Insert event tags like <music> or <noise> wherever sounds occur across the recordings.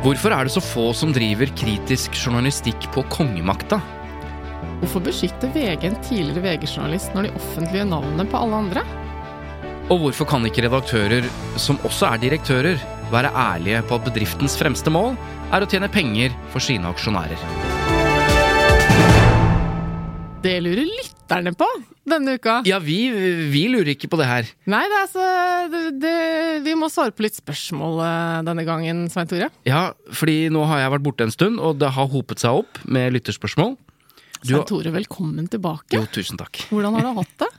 Hvorfor er det så få som driver kritisk journalistikk på kongemakta? Hvorfor beskytter VG en tidligere VG-journalist når de offentlige navnene på alle andre? Og hvorfor kan ikke redaktører, som også er direktører, være ærlige på at bedriftens fremste mål er å tjene penger for sine aksjonærer? Det lurer lytterne på denne uka. Ja, vi, vi lurer ikke på det her. Nei, det er altså det, det, Vi må svare på litt spørsmål eh, denne gangen, Svein Tore. Ja, fordi nå har jeg vært borte en stund, og det har hopet seg opp med lytterspørsmål. Du Svein Tore, velkommen tilbake. Jo, tusen takk. Hvordan har du hatt det? <laughs>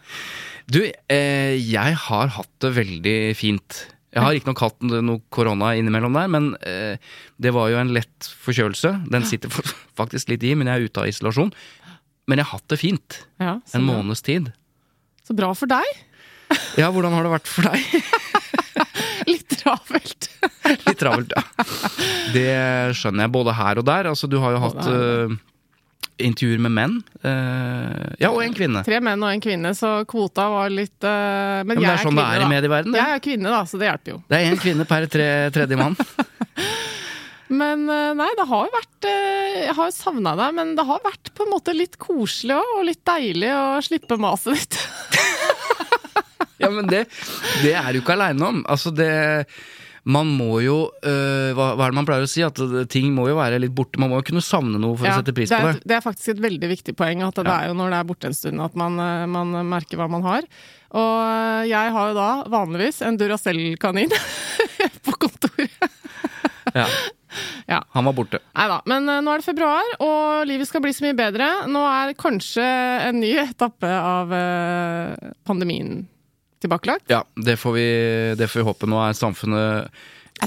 Du, eh, jeg har hatt det veldig fint. Jeg har riktignok hatt noe korona innimellom der, men eh, det var jo en lett forkjølelse. Den sitter <laughs> faktisk litt i, men jeg er ute av isolasjon. Men jeg har hatt det fint. Ja, En måneds tid. så bra for deg. <laughs> Ja, hvordan har det vært for deg? <laughs> Litt travelt. <laughs> Litt travelt, ja. Det skjønner jeg, både her og der. Altså, du har jo hatt eh, intervjuer med menn. Uh, ja, og en kvinne. Tre menn og en kvinne, så kvota var litt uh, Men, Ja, men jeg er sånn er i da. medieverden. Jeg er kvinne, da, så det hjelper jo. Det er én kvinne per tre, tredje mann. Men eh, nei, det har jo vært eh, Jeg har jo savna deg, men det har vært på en måte litt koselig òg, og litt deilig å slippe maset ditt. <laughs> Ja, men det, det er du ikke aleine om. Altså, det Man må jo øh, hva, hva er det man pleier å si? At ting må jo være litt borte. Man må jo kunne savne noe for Ja, å sette pris det på er, det. det er faktisk et veldig viktig poeng, at det Ja. er jo når det er borte en stund at man, man merker hva man har. Og jeg har jo da vanligvis en Duracell-kanin <laughs> på kontoret. Ja. <laughs> Ja. Han var borte. Nei da, men uh, nå er det februar, og livet skal bli så mye bedre. Nå er kanskje en ny etappe av uh, pandemien tilbakelagt. Ja, det får vi, det får vi håpe. Nå er samfunnet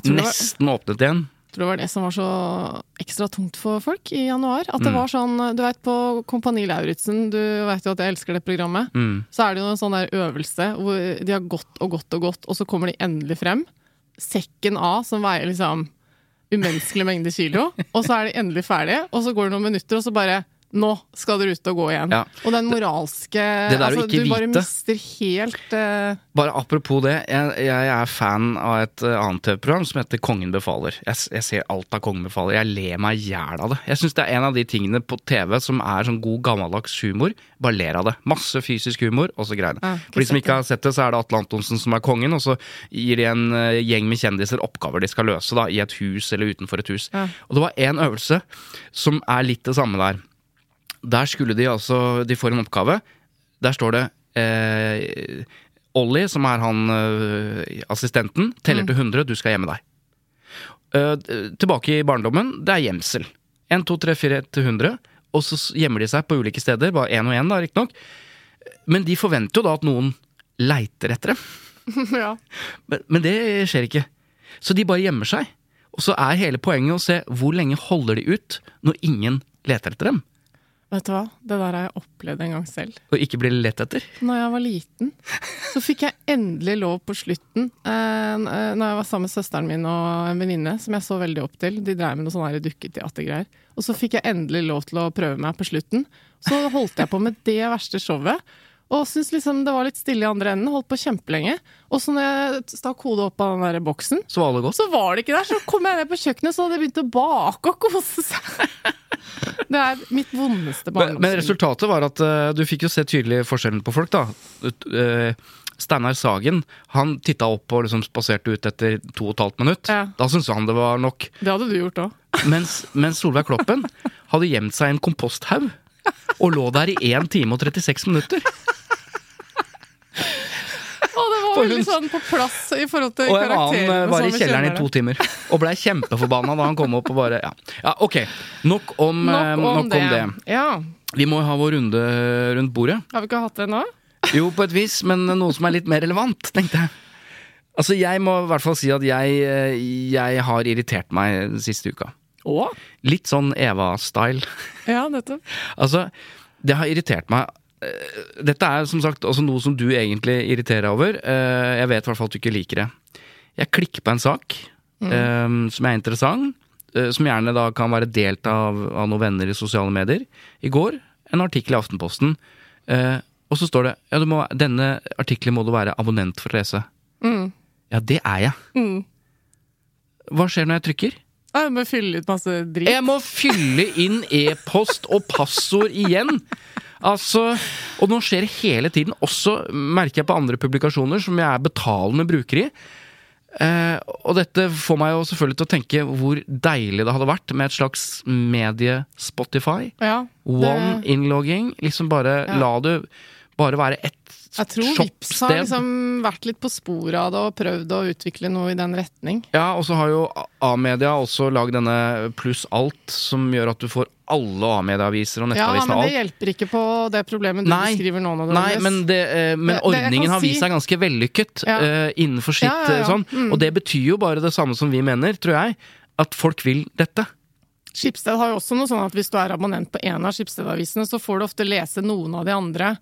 nesten var- åpnet igjen. Jeg tror det var det som var så ekstra tungt for folk i januar. At det Mm. var sånn, du vet på Kompani Lauritzen, du vet jo at jeg elsker det programmet. Mm. Så er det jo en sånn der øvelse hvor de har gått og gått og gått, og så kommer de endelig frem. Sekken A, som veier liksom umenneskelig mengde kilo, og så er de endelig ferdige, og så går det noen minutter, og så bare nå skal dere ut og gå igjen. Ja. Og den moralske Det det altså, Du Du bare mister helt uh... Bare apropos det, jeg, jeg er fan av et øh, annet TV-program som heter Kongen befaler. Jeg, jeg ser alt av Kongen befaler. Jeg ler meg i hjel av det. Jeg syns det er en av de tingene på TV som er sånn god gammeldags humor. Bare ler av det. Masse fysisk humor og så greiene. Ja, For de som ikke har sett det, så er det Atle Antonsen som er kongen, og så gir de en øh, gjeng med kjendiser oppgaver de skal løse da, i et hus eller utenfor et hus. Ja. Og det var én øvelse som er litt det samme der. Der skulle de altså De får en oppgave. Der står det eh, Ollie, som er han eh, assistenten, teller til 100, du skal gjemme deg. Eh, tilbake i barndommen, det er gjemsel. 1, 2, 3, 4 til 100. Og så gjemmer de seg på ulike steder, bare én og én, riktignok. Men de forventer jo da at noen leiter etter dem. <laughs> Ja. Men, men det skjer ikke. Så de bare gjemmer seg. Og så er hele poenget å se hvor lenge holder de ut når ingen leter etter dem. Vet du hva, det der har jeg opplevd en gang selv. Og ikke ble lett etter. Når jeg var liten, så fikk jeg endelig lov på slutten. Eh, eh, når jeg var sammen med søsteren min og en venninne som jeg så veldig opp til. De drev med noe sånn dukketeatergreier. Og så fikk jeg endelig lov til å prøve meg på slutten. Så holdt jeg på med det verste showet. Og syntes liksom det var litt stille i andre enden. Holdt på kjempelenge. Og så når jeg stakk hodet opp av den der boksen, Så var det godt. så var det ikke der. Så kom jeg ned på kjøkkenet, så hadde jeg begynt å bake og kose seg. <laughs> Det er mitt vondeste Men, men resultatet var at uh, du fikk jo se tydelig forskjellen på folk, da. Eh, Steinar Sagen han titta opp og liksom spaserte ut etter to og et halvt minutt. Ja. Da syntes han det var nok. Det hadde du gjort òg. Mens, mens Solveig Kloppen hadde gjemt seg i en komposthaug og lå der i 1 time og 36 minutter. Og det var veldig sånn på plass i forhold til Og en annen eh, var i kjelleren i to timer og blei kjempeforbanna da han kom opp og bare Ja, ja ok. Nok om, eh, Nok om, nok det. om det. Ja. Vi må ha vår runde rundt bordet. Har vi ikke hatt det nå? Jo, på et vis, men noe som er litt mer relevant, tenkte jeg. Altså, Jeg må i hvert fall si at jeg, eh, jeg har irritert meg den siste uka. Å? Litt sånn Eva-style. <laughs> Ja, nettopp. Altså, det har irritert meg. Eh, Dette er som sagt også noe som du egentlig irriterer deg over. Eh, Jeg vet i hvert fall at du ikke liker det. Jeg klikker på en sak mm. som er interessant, eh, som gjerne da kan være delt av, av noen venner i sosiale medier. I går en artikkel i Aftenposten, eh, og så står det ja, du må, denne artikkelen må du være abonnent for å lese. Ja, det er jeg. Mm. Hva skjer når jeg trykker? Jeg må fylle ut masse dritt. Jeg må fylle inn e-post og passord igjen. Altså, Og nå skjer det hele tiden. Også merker jeg på andre publikasjoner som jeg er betalende bruker i. Eh, og dette får meg jo selvfølgelig til å tenke hvor deilig det hadde vært med et slags medie-Spotify. Ja, One-inlogging. innlogging. Liksom bare Ja. la det bare være ett jeg tror Vips har liksom vært litt på sporet av det og prøvd å utvikle noe i den retning. Ja, og så har jo A-media også lagd denne pluss alt, som gjør at du får alle A-medieaviser og nettavisene. Ja, men det hjelper ikke på det problemet du Nei. beskriver nå. Nei, nødvendigvis. men, det, eh, men Det- det ordningen kan har vist seg ganske vellykket Ja. uh, innenfor sitt Ja, ja, eh, sånn. Mm. Og det betyr jo bare det samme som vi mener, tror jeg. At folk vil dette. Skipsted har jo også noe sånn at hvis du er abonnent på en av Skipsted-avisene, så får du ofte lese noen av de andre.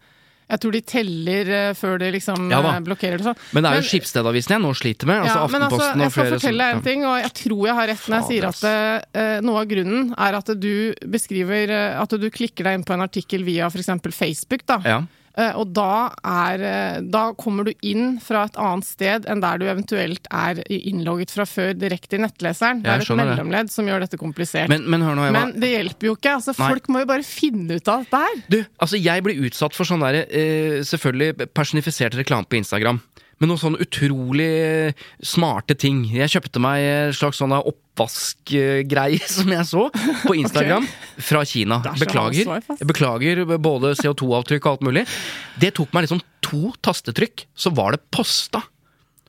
Jeg tror de teller eh, før de liksom Ja eh, blokkerer det sånn. Men det er jo Skipsstedavisen jeg nå sliter med. Altså Ja, altså, Aftenposten jeg skal fortelle deg en ting, og jeg tror jeg har rett når jeg sier at eh, noe av grunnen er at du beskriver At du klikker deg inn på en artikkel via f.eks. Facebook, da. Ja. Eh, og da, er, eh, da kommer du inn fra et annet sted enn der du eventuelt er innlogget fra før, direkte i nettleseren. Det er et mellomledd det. som gjør dette komplisert. Men, men nå, Eva. Men det hjelper jo ikke. altså Folk må jo bare finne ut av dette her. Du, altså jeg blir utsatt for sånn der, eh, selvfølgelig personifisert reklame på Instagram. Men noen sånne utrolig eh, smarte ting. Jeg kjøpte meg en slags sånn oppvaskgreie <laughs> som jeg så på Instagram <laughs> fra Kina. Er Beklager. Beklager både CO2-avtrykk og alt mulig. Det tok meg liksom to tastetrykk, så var det posta.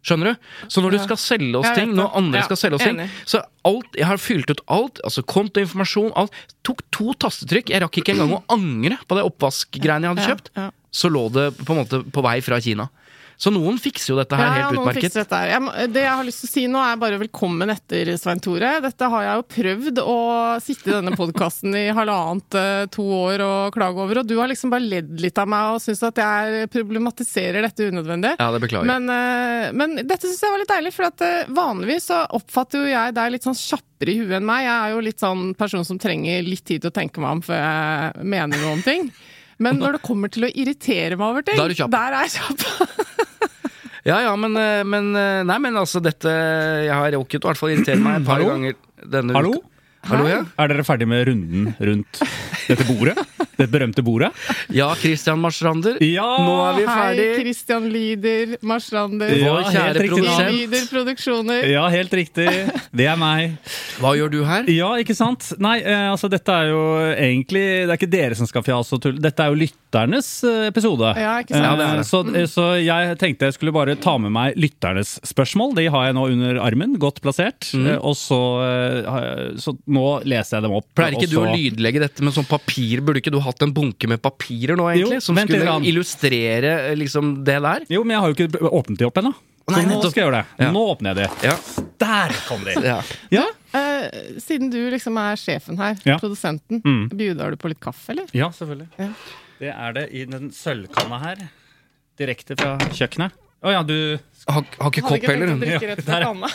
Skjønner du? Så når du skal selge oss ting, når andre Ja, skal selge oss ting. Så alt, jeg har fylt ut alt, altså kontoinformasjon, alt. Tok to tastetrykk. Jeg rakk ikke engang å angre på det oppvaskgreiene jeg hadde kjøpt. Så lå det på en måte på vei fra Kina. Så noen fikser jo dette her Ja, helt noen utmerket. dette her. Jeg, det jeg har lyst til å si nå, er bare velkommen etter, Svein Tore. Dette har jeg jo prøvd å sitte i denne podkasten i halvannet, eh, to år og klage over, og du har liksom bare ledd litt av meg og syns at jeg problematiserer dette unødvendig. Ja, det beklager. Men, eh, men dette syns jeg var litt deilig, for at eh, vanligvis så oppfatter jo jeg deg litt sånn kjappere i huet enn meg. Jeg er jo litt sånn person som trenger litt tid til å tenke meg om før jeg mener noe om ting. Men når det kommer til å irritere meg over ting, Der er der er jeg kjapp. <laughs> Ja ja, men, eh, men eh, Nei, men altså, dette Jeg har rukket å i hvert fall irritere meg et par Hallo? ganger denne Hallo? uka. Hallo, ja? Er dere ferdig med runden rundt dette bordet? Dette berømte bordet? Ja, Christian Marsrander. Ja! Nå er vi Hei, ferdig. Christian Lider, Marstrander. Ja, Vår kjære produsent. Lyder Produksjoner. Ja, helt riktig. Det er meg. Hva gjør du her? Ja, ikke sant? Nei, eh, altså dette er jo egentlig Det er ikke dere som skal fjase og tulle. Dette er jo lytternes eh, episode. Ja, ikke sant? Eh, Ja, det er det. Så, eh, så jeg tenkte jeg skulle bare ta med meg lytternes spørsmål. De har jeg nå under armen, godt plassert. Mm. Og så, så nå leser jeg dem opp. Pleier ikke du å lydlegge dette med sånn papir? Burde ikke du hatt en bunke med papirer nå, egentlig? Jo, som skulle illustrere liksom det der? Jo, men jeg har jo ikke åpnet de opp ennå. Så Nei, nå skal jeg gjøre det. Ja. Nå åpner jeg de. Ja. Der kom de! ja. Ja, Uh, siden du liksom er sjefen her, Ja. produsenten, Mm. bjuder du på litt kaffe, eller? ja selvfølgelig. Ja. Det er det i den sølvkanna her. Direkte fra kjøkkenet. Å ja, du Har, har ikke kopp heller. tenkt å drikke Ja, rett fra kanna.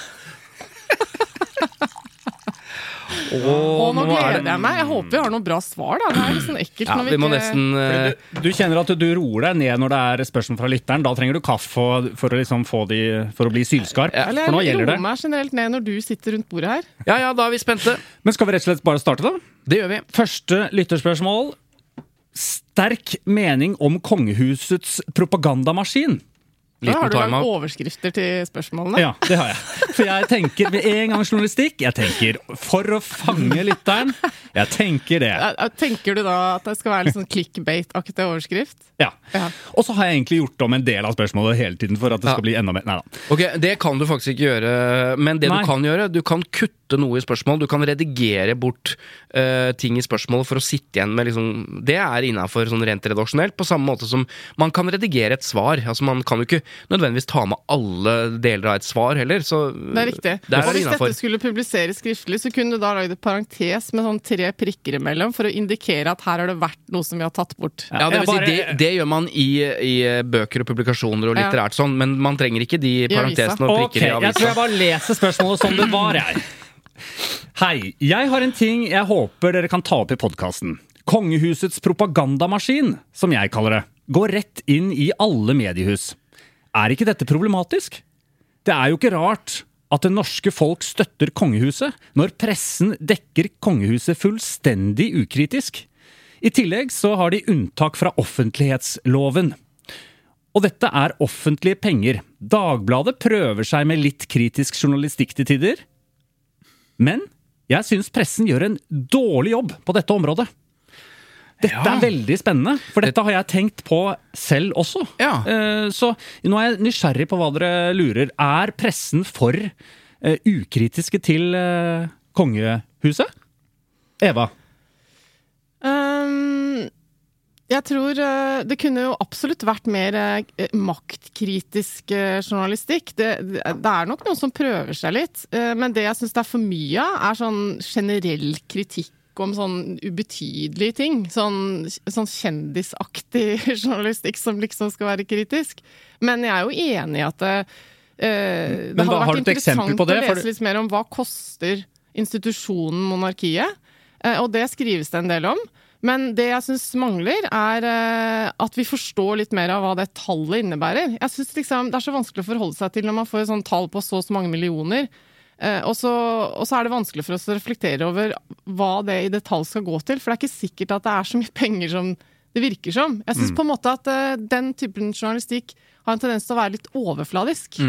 Åh, Og nå er gleder det- jeg meg. Jeg håper vi har noe bra svar, da. Det er sånn ekkelt Ja, når vi vi må ikke nesten uh... du, du kjenner at du roer deg ned når det er spørsmål fra lytteren. Da trenger du kaffe for, for å, liksom få de, for å bli sylskarp. Eller For nå jeg gjelder det. roer meg generelt ned når du sitter rundt bordet her. Ja ja, da er vi spente. Men skal vi rett og slett bare starte, da? Det gjør vi. Første lytterspørsmål. Sterk mening om kongehusets propagandamaskin. Da har du lagd overskrifter til spørsmålene. Ja, det har jeg. For jeg tenker med en gang journalistikk. Jeg tenker for å fange lytteren. Jeg tenker det. Tenker du da at det skal være litt sånn clickbait-aktig overskrift? Ja. Ja. Og så har jeg egentlig gjort om en del av spørsmålet hele tiden for at det Ja. skal bli enda mer Nei da. Ok, Det kan du faktisk ikke gjøre, men det Nei. du kan gjøre, du kan kutte noe i spørsmål. Du kan redigere bort uh, ting i spørsmålet for å sitte igjen med liksom Det er innafor sånn rent redaksjonelt, på samme måte som man kan redigere et svar. Altså Man kan jo ikke nødvendigvis ta med alle deler av et svar heller, så Det er riktig. Og er det hvis dette skulle publiseres skriftlig, så kunne du da lagd et parentes med sånn tre prikker imellom for å indikere at her har det vært noe som vi har tatt bort. Ja, det, vil si, det, det gjør man i, i bøker og publikasjoner og litterært sånn, men man trenger ikke de avisa. parentesene og Ok, prikker i jeg tror jeg bare leser spørsmålet som det var, jeg. Hei. Jeg har en ting jeg håper dere kan ta opp i podkasten. Kongehusets propagandamaskin, som jeg kaller det, går rett inn i alle mediehus. Er ikke dette problematisk? Det er jo ikke rart at det norske folk støtter kongehuset, når pressen dekker kongehuset fullstendig ukritisk. I tillegg så har de unntak fra offentlighetsloven. Og dette er offentlige penger. Dagbladet prøver seg med litt kritisk journalistikk til tider. Men jeg syns pressen gjør en dårlig jobb på dette området. Dette Ja. er veldig spennende, for dette har jeg tenkt på selv også. Ja. Eh, Så nå er jeg nysgjerrig på hva dere lurer. Er pressen for eh, ukritiske til eh, kongehuset? Eva? Ehm, jeg tror eh, det kunne jo absolutt vært mer eh, maktkritisk eh, journalistikk. Det, det, er nok noen som prøver seg litt, men det jeg syns det er for mye av, er sånn generell kritikk om sånn ubetydelige ting. Sånn, sånn kjendisaktig <laughs> journalistikk som liksom skal være kritisk. Men jeg er jo enig i at det, eh, det hadde har vært interessant på det? å lese litt mer om hva koster institusjonen monarkiet. Eh, Og det skrives det en del om. Men det jeg syns mangler, er eh, at vi forstår litt mer av hva det tallet innebærer. Jeg synes liksom, Det er så vanskelig å forholde seg til når man får et sånt tall på så og så mange millioner. Eh, og, så, og så er det vanskelig for oss å reflektere over hva det i detalj skal gå til. For det er ikke sikkert at det er så mye penger som det virker som. Jeg syns på en måte at eh, den typen journalistikk har en tendens til å være litt overfladisk.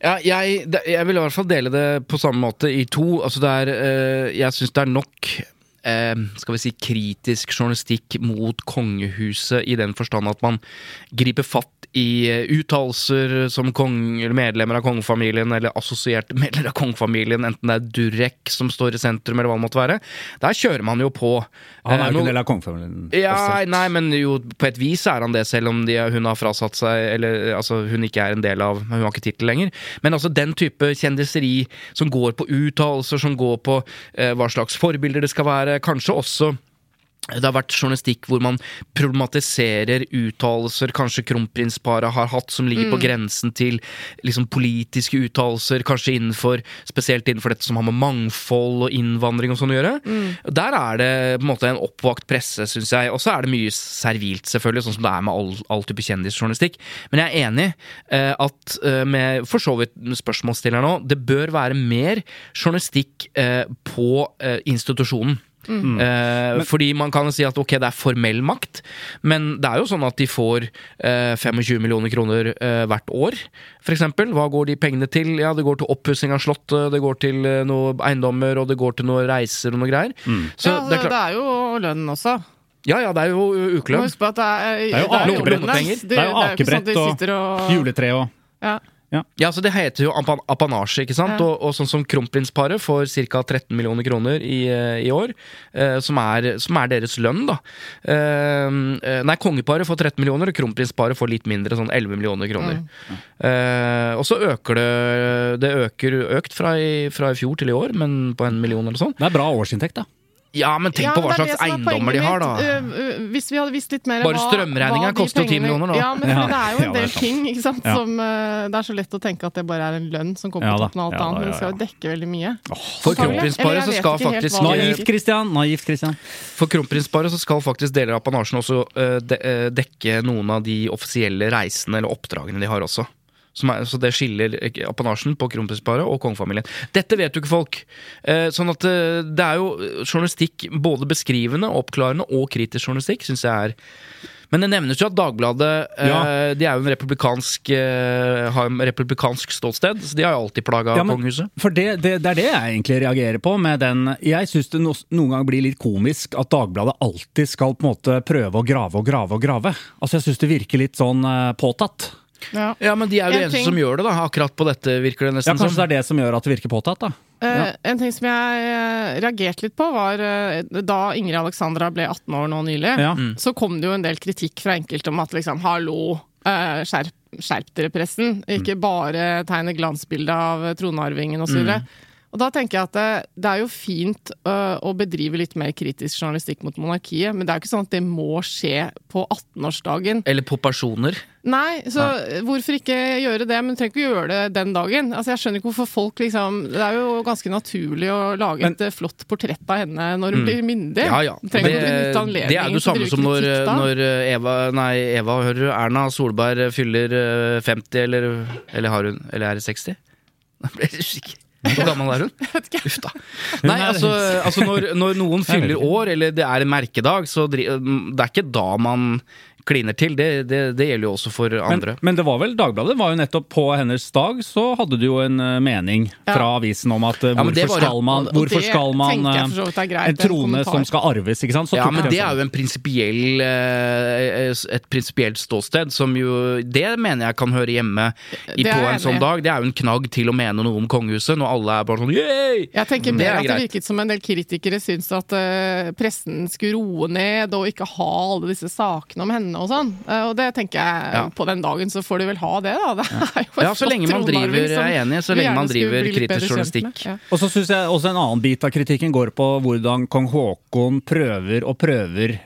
Ja, jeg, jeg vil i hvert fall dele det på samme måte i to. Altså det er, jeg syns det er nok skal vi si kritisk journalistikk mot kongehuset i den forstand at man griper fatt i eh, uttalelser som kong, eller medlemmer av kongefamilien eller assosierte medlemmer av kongefamilien, enten det er Durek som står i sentrum eller hva det måtte være. Der kjører man jo på. Han er Eh, jo nå- ikke en del av kongefamilien. ja, også. nei, men jo, på et vis er han det, selv om de, hun har frasatt seg Eller altså, hun ikke er en del av Hun har ikke tittel lenger. Men altså den type kjendiseri som går på uttalelser, som går på eh, hva slags forbilder det skal være, kanskje også det har vært journalistikk hvor man problematiserer uttalelser kanskje kronprinsparet har hatt, som ligger på grensen til liksom politiske uttalelser, kanskje innenfor spesielt innenfor dette som har med mangfold og innvandring og sånn å gjøre. Der er det på en måte en oppvakt presse, syns jeg. Og så er det mye servilt, selvfølgelig, sånn som det er med all, all type kjendisjournalistikk. Men jeg er enig eh, at eh, med for så vidt spørsmålsstilleren nå, det bør være mer journalistikk eh, på eh, institusjonen. Eh, fordi man kan si at ok, det er formell makt, men det er jo sånn at de får eh, 25 millioner kroner eh, hvert år, for eksempel. Hva går de pengene til? Ja, det går til oppussing av slottet, det går til eh, noe eiendommer, og det går til noen reiser og noe greier. Så ja, det er klart, det er jo lønn også. ja, ja, det er jo ukelønn. det er, Det er jo jobben akebrett. Det er jo ikke akebrett og juletre og ja. Ja, så Det heter jo apan apanasje, ikke sant? Ja. Og, og sånn som kronprinsparet får ca. 13 millioner kroner i, eh, i år, eh, som, er, som er deres lønn, da. Eh, eh, nei, kongeparet får 13 millioner, og kronprinsparet får litt mindre, sånn 11 millioner kroner. Eh, og så øker det Det øker økt fra i, fra i fjor til i år, men på en million eller sånn. Det er bra årsinntekt, da. Ja, men tenk Ja, på hva slags er eiendommer de har, da. Uh, Hvis vi hadde visst litt mer Bare de koster jo 10 millioner da. Ja, men Ja. det er jo en del ting ikke sant, Ja. som uh, Det er så lett å tenke at det bare er en lønn som kommer Ja på toppen av alt Ja da, annet, men det skal jo dekke veldig mye. For kronprinsparet så skal faktisk Naivt, Christian. Naivt, Christian. For kronprinsparet så skal faktisk deler av apanasjen også uh, de, dekke noen av de offisielle reisene eller oppdragene de har også. Er, så det skiller eh, apanasjen på kronprinsparet og kongefamilien. Dette vet jo ikke folk. Eh, sånn at eh, det er jo journalistikk, både beskrivende, oppklarende og kritisk journalistikk, syns jeg er Men det nevnes jo at Dagbladet eh, Ja. De er jo en republikansk eh, har en republikansk ståsted, så de har jo alltid plaga Ja, kongehuset. For det, det, det er det jeg egentlig reagerer på med den Jeg syns det noen ganger blir litt komisk at Dagbladet alltid skal på en måte prøve å grave og grave og grave. Altså Jeg syns det virker litt sånn eh, påtatt. Ja. Ja, men de er jo En de eneste ting- som gjør det, da. Akkurat på dette virker det nesten Ja, Kanskje Kanskje det er det som gjør at det virker påtatt, da. Eh, En ting som jeg eh, reagerte litt på, var eh, da Ingrid Alexandra ble 18 år nå nylig, Ja. så kom det jo en del kritikk fra enkelte om at liksom, hallo, eh, skjerp, skjerp dere, pressen. Ikke bare tegne glansbilde av tronarvingen osv. Og da tenker jeg at det, det er jo fint uh, å bedrive litt mer kritisk journalistikk mot monarkiet, men det er jo ikke sånn at det må skje på 18-årsdagen. Eller på personer. Nei, så hvorfor ikke gjøre det? Men du trenger ikke gjøre det den dagen. Altså, jeg skjønner ikke hvorfor folk liksom Det er jo ganske naturlig å lage Men- et eh, flott portrett av henne når hun blir myndig. Ja, ja. Det, det er jo det samme som når, kritikk når Eva Nei, Eva, hører? Erna Solberg fyller eh, 50, eller, eller har hun Eller er det 60? Da ble det usikker. Hvor gammel er hun? Uff da. Nei, altså, altså når, når noen <laughs> fyller år, eller det er en merkedag, så det er ikke da man kliner til. Det, det, det gjelder jo også for andre. men det var vel Dagbladet var jo nettopp på hennes dag, så hadde du jo en eh, mening fra Ja. avisen om at eh, Ja, hvorfor var- skal man, hvorfor skal man eh, greit, En trone som skal arves, ikke sant? Så Ja, men det er jo en prinsipiell et prinsipielt ståsted som jo Det mener jeg kan høre hjemme i, på en sånn dag. Det er jo en knagg til å mene noe om kongehuset, når alle er bare sånn yay! Jeg tenker mer er at det virket som en del kritikere syntes at uh, pressen skulle roe ned og ikke ha alle disse sakene om henne og sånn. Eh, og det tenker jeg Ja. på den dagen så får du vel ha det, da. Det er jo Ja, så lenge man driver- liksom, jeg er enig, så lenge man driver kritisk journalistikk. Ja. Og så syns jeg også en annen bit av kritikken går på hvordan kong Haakon prøver og prøver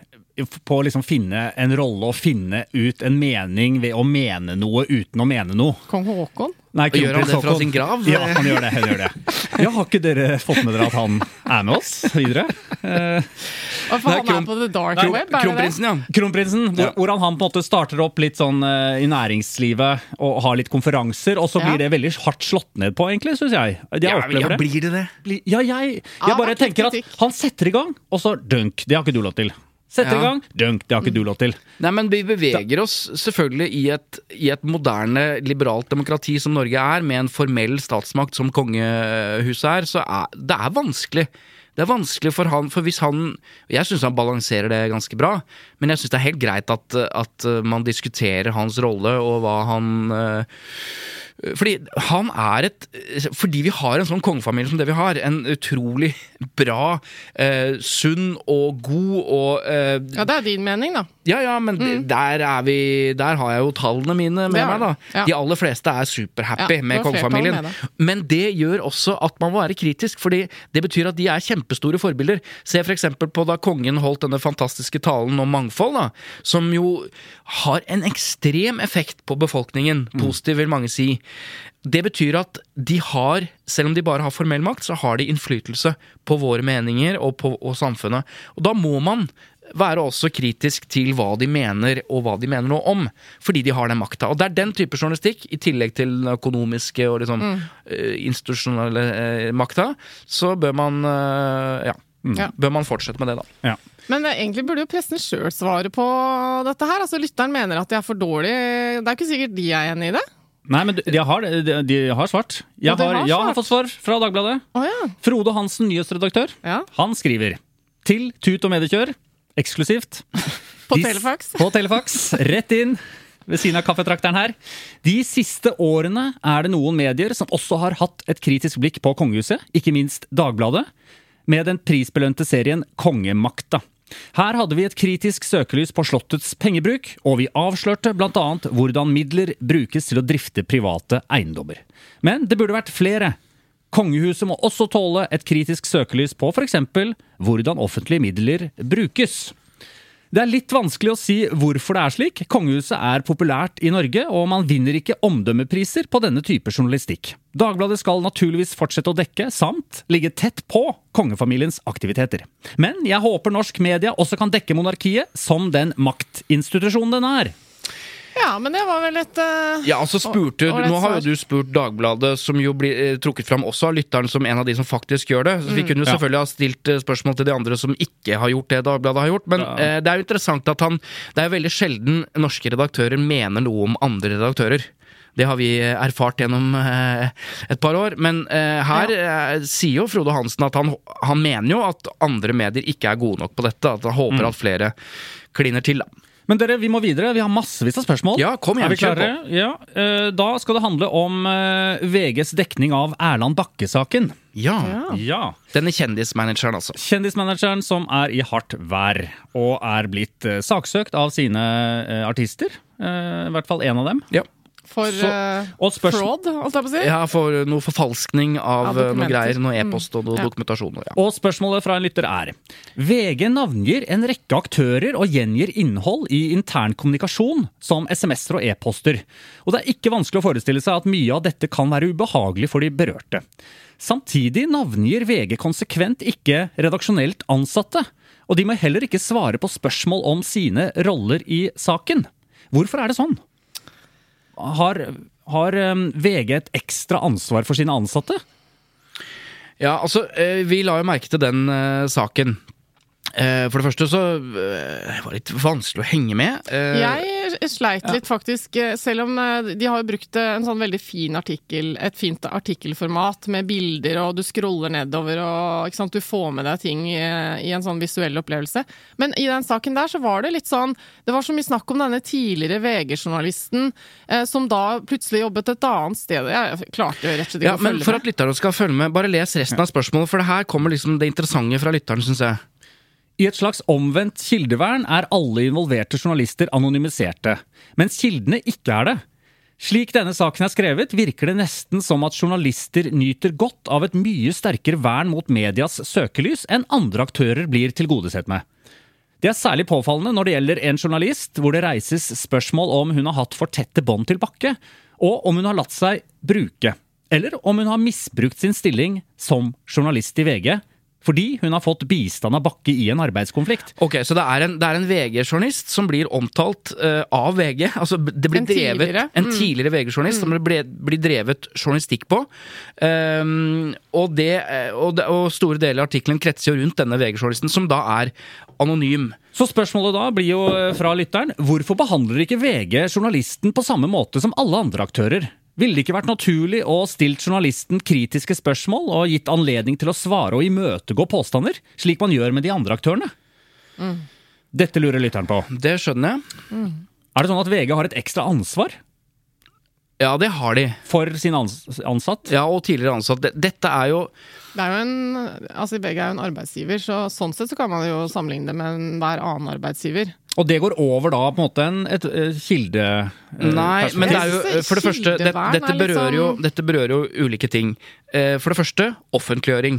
på å liksom finne en rolle og finne ut en mening ved å mene noe uten å mene noe. Kong Haakon? Nei, Og gjør han det fra sin grav? Ja, han gjør det. han gjør det. Ja, Har ikke dere fått med dere at han er med oss videre? Eh, for Nei, han er på the dark Nei, web, er det det? Kronprinsen, ja. Kronprinsen, hvor, Ja. hvordan han på en måte starter opp litt sånn uh, i næringslivet og har litt konferanser, og så Ja. blir det veldig hardt slått ned på, egentlig, syns jeg. Jeg Ja, ja, blir det det? Bli- Ja, jeg, jeg, jeg bare er tenker at han setter i gang, og så dunk. Det har ikke du lov til. Setter Ja. i gang, dunk. Det har ikke du lov til. Nei, men vi beveger oss selvfølgelig i et, i et moderne, liberalt demokrati som Norge er, med en formell statsmakt som kongehuset er, så er det er vanskelig. Det er vanskelig for han, for hvis han Jeg syns han balanserer det ganske bra, men jeg syns det er helt greit at, at man diskuterer hans rolle og hva han eh, fordi han er et Fordi vi har en sånn kongefamilie som det vi har, en utrolig bra, eh, sunn og god og eh, Ja, det er din mening, da. Ja, ja, men mm. der er vi Der har jeg jo tallene mine med ja. meg, da. Ja. De aller fleste er superhappy Ja, med kongefamilien. med. Men det gjør også at man må være kritisk, fordi det betyr at de er kjempestore forbilder. Se for eksempel på da kongen holdt denne fantastiske talen om mangfold, da, som jo har en ekstrem effekt på befolkningen. Positiv, vil mange si. Det betyr at de har, selv om de bare har formell makt, så har de innflytelse på våre meninger og på og samfunnet. Og da må man være også kritisk til hva de mener, og hva de mener noe om. Fordi de har den makta. Og det er den type journalistikk, i tillegg til den økonomiske og liksom eh, institusjonelle eh, makta, så bør man eh, ja, Ja. bør man fortsette med det, da. Ja. Men eh, egentlig burde jo pressen sjøl svare på dette her. Altså, Lytteren mener at de er for dårlige. Det er ikke sikkert de er enig i det. Nei, men de har, de, de har svart. Jeg har, har jeg har fått svar fra Dagbladet. Oh, ja. Frode Hansen, nyhetsredaktør, ja. han skriver til Tut og mediekjør, eksklusivt. <laughs> På Telefax. <laughs> På Telefax, rett inn ved siden av kaffetrakteren her. De siste årene er det noen medier som også har hatt et kritisk blikk på kongehuset, ikke minst Dagbladet, med den prisbelønte serien Kongemakta. Her hadde vi et kritisk søkelys på Slottets pengebruk, og vi avslørte bl.a. hvordan midler brukes til å drifte private eiendommer. Men det burde vært flere. Kongehuset må også tåle et kritisk søkelys på f.eks. hvordan offentlige midler brukes. Det er litt vanskelig å si hvorfor det er slik. Kongehuset er populært i Norge, og man vinner ikke omdømmepriser på denne type journalistikk. Dagbladet skal naturligvis fortsette å dekke, samt ligge tett på kongefamiliens aktiviteter. Men jeg håper norsk media også kan dekke monarkiet som den maktinstitusjonen den er. Ja, men det var vel et uh, Ja, altså spurte, Og- og Nå har jo du spurt Dagbladet, som jo blir eh, trukket fram også av lytteren som en av de som faktisk gjør det. Så Vi kunne jo Ja. selvfølgelig ha stilt eh, spørsmål til de andre som ikke har gjort det Dagbladet har gjort. Men Ja. eh, det er jo interessant at han Det er jo veldig sjelden norske redaktører mener noe om andre redaktører. Det har vi eh, erfart gjennom eh, et par år. Men her eh, sier jo Frode Hansen at han, han mener jo at andre medier ikke er gode nok på dette. At han håper Mm. at flere kliner til. da. Men dere, vi må videre. Vi har massevis av spørsmål. Ja, kom igjen, Er vi klare? Ja. eh, Da skal det handle om eh, VGs dekning av Erland Bakke-saken. Ja. Ja. Denne kjendismanageren, altså. Kjendismanageren som er i hardt vær, og er blitt eh, saksøkt av sine artister. I hvert fall én av dem. Ja. For Så- eh, spørs- fraud, holdt jeg på å si. Ja, for noe forfalskning av Av eh, noe greier, noe e-post og noe Ja. dokumentasjon. Ja. Og spørsmålet fra en lytter er VG navngir en rekke aktører og gjengir innhold i intern kommunikasjon, som SMS-er og e-poster. Og det er ikke vanskelig å forestille seg at mye av dette kan være ubehagelig for de berørte. Samtidig navngir VG konsekvent ikke redaksjonelt ansatte. Og de må heller ikke svare på spørsmål om sine roller i saken. Hvorfor er det sånn? Har, har eh, VG et ekstra ansvar for sine ansatte? Ja, altså, eh, vi la jo merke til den eh, saken. Eh, for det første så var det litt vanskelig å henge med. Eh, Jeg sleit litt, faktisk. eh, Selv om eh, de har brukt eh, en sånn veldig fin artikkel, et fint artikkelformat med bilder, og du scroller nedover, og sant, du får med deg ting i, i en sånn visuell opplevelse. Men i den saken der så var det litt sånn Det var så mye snakk om denne tidligere VG-journalisten eh, som da plutselig jobbet et annet sted. Jeg klarte rett og slett ikke ja, å men for at med. lytterne skal følge med, bare les resten av spørsmålet, for det her kommer liksom det interessante fra lytteren, syns jeg. I et slags omvendt kildevern er alle involverte journalister anonymiserte, mens kildene ikke er det. Slik denne saken er skrevet, virker det nesten som at journalister nyter godt av et mye sterkere vern mot medias søkelys enn andre aktører blir tilgodesett med. Det er særlig påfallende når det gjelder en journalist, hvor det reises spørsmål om hun har hatt for tette bånd til Bakke, og om hun har latt seg bruke, eller om hun har misbrukt sin stilling som journalist i VG, fordi hun har fått bistand av Bakke i en arbeidskonflikt. Ok, Så det er en, er en VG-journalist som blir omtalt uh, av VG. Altså, det blir En drevet, tidligere. En tidligere VG-journalist som det blir drevet journalistikk på. Um, og, det, eh, og, det, og store deler av artikkelen kretser jo rundt denne VG-journalisten, som da er anonym. Så spørsmålet da blir jo eh, fra lytteren hvorfor behandler ikke VG journalisten på samme måte som alle andre aktører? Ville det ikke vært naturlig å stilt journalisten kritiske spørsmål og gitt anledning til å svare og imøtegå påstander, slik man gjør med de andre aktørene? Dette lurer lytteren på. Det skjønner jeg. Er det sånn at VG har et ekstra ansvar Ja, det har de. for sin ans ansatt? Ja, og tidligere ansatt. Dette er jo Det er jo en, altså VG er jo en arbeidsgiver, så sånn sett så kan man jo sammenligne det med enhver annen arbeidsgiver. Og det går over da på en måte en, et, et kilde... eh, Nei, men det er jo For det første, det, dette, er berører jo, sånn- dette berører jo ulike ting. Eh, For det første offentliggjøring.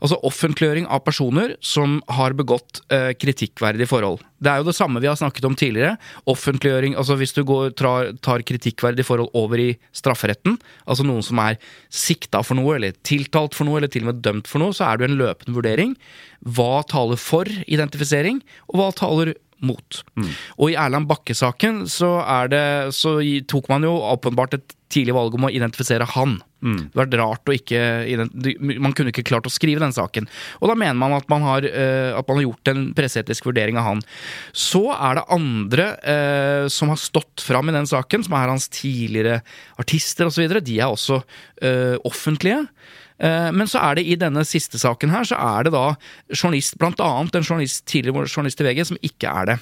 Altså offentliggjøring av personer som har begått eh, kritikkverdige forhold. Det er jo det samme vi har snakket om tidligere. Offentliggjøring, altså Hvis du går, tar, tar kritikkverdige forhold over i strafferetten, altså noen som er sikta for noe, eller tiltalt for noe, eller til og med dømt for noe, så er det jo en løpende vurdering. Hva taler for identifisering, og hva taler mot. Og i Erland Bakke-saken så, er så tok man jo åpenbart et tidlig valg om å identifisere han. Det hadde vært rart å ikke Man kunne ikke klart å skrive den saken. Og da mener man at man har, eh, at man har gjort en presseetisk vurdering av han. Så er det andre eh, som har stått fram i den saken, som er hans tidligere artister osv. De er også eh, offentlige. Eh, Men så er det i denne siste saken her, så er det da journalist, blant annet en journalist, tidligere journalist i VG, som ikke er det.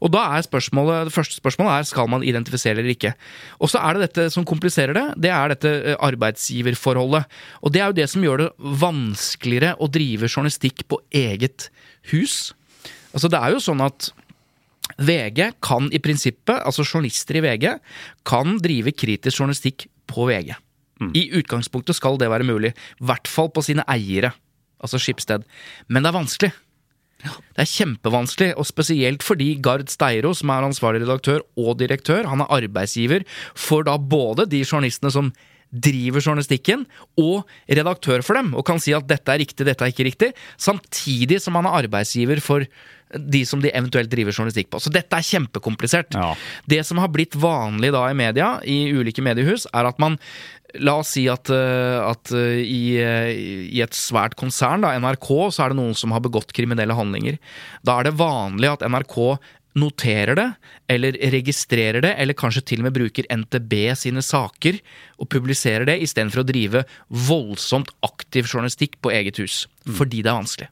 Og da er spørsmålet, det første spørsmålet er skal man identifisere eller ikke. Og så er det dette som kompliserer det, det er dette eh, arbeidsgiverforholdet. Og det er jo det som gjør det vanskeligere å drive journalistikk på eget hus. Altså det er jo sånn at VG kan i prinsippet, altså journalister i VG, kan drive kritisk journalistikk på VG. I utgangspunktet skal det være mulig. I hvert fall på sine eiere, altså Skipsted. Men det er vanskelig. Det er kjempevanskelig, og spesielt fordi Gard Steiro, som er ansvarlig redaktør og direktør, han er arbeidsgiver for da både de journalistene som driver journalistikken, og redaktør for dem, og kan si at dette er riktig, dette er ikke riktig, samtidig som han er arbeidsgiver for de som de eventuelt driver journalistikk på. Så dette er kjempekomplisert. Ja. Det som har blitt vanlig da i media, i ulike mediehus, er at man La oss si at, eh, at eh, i, eh, i et svært konsern, da, NRK, så er det noen som har begått kriminelle handlinger. Da er det vanlig at NRK noterer det, eller registrerer det, eller kanskje til og med bruker NTB sine saker og publiserer det, istedenfor å drive voldsomt aktiv journalistikk på eget hus. Fordi det er vanskelig.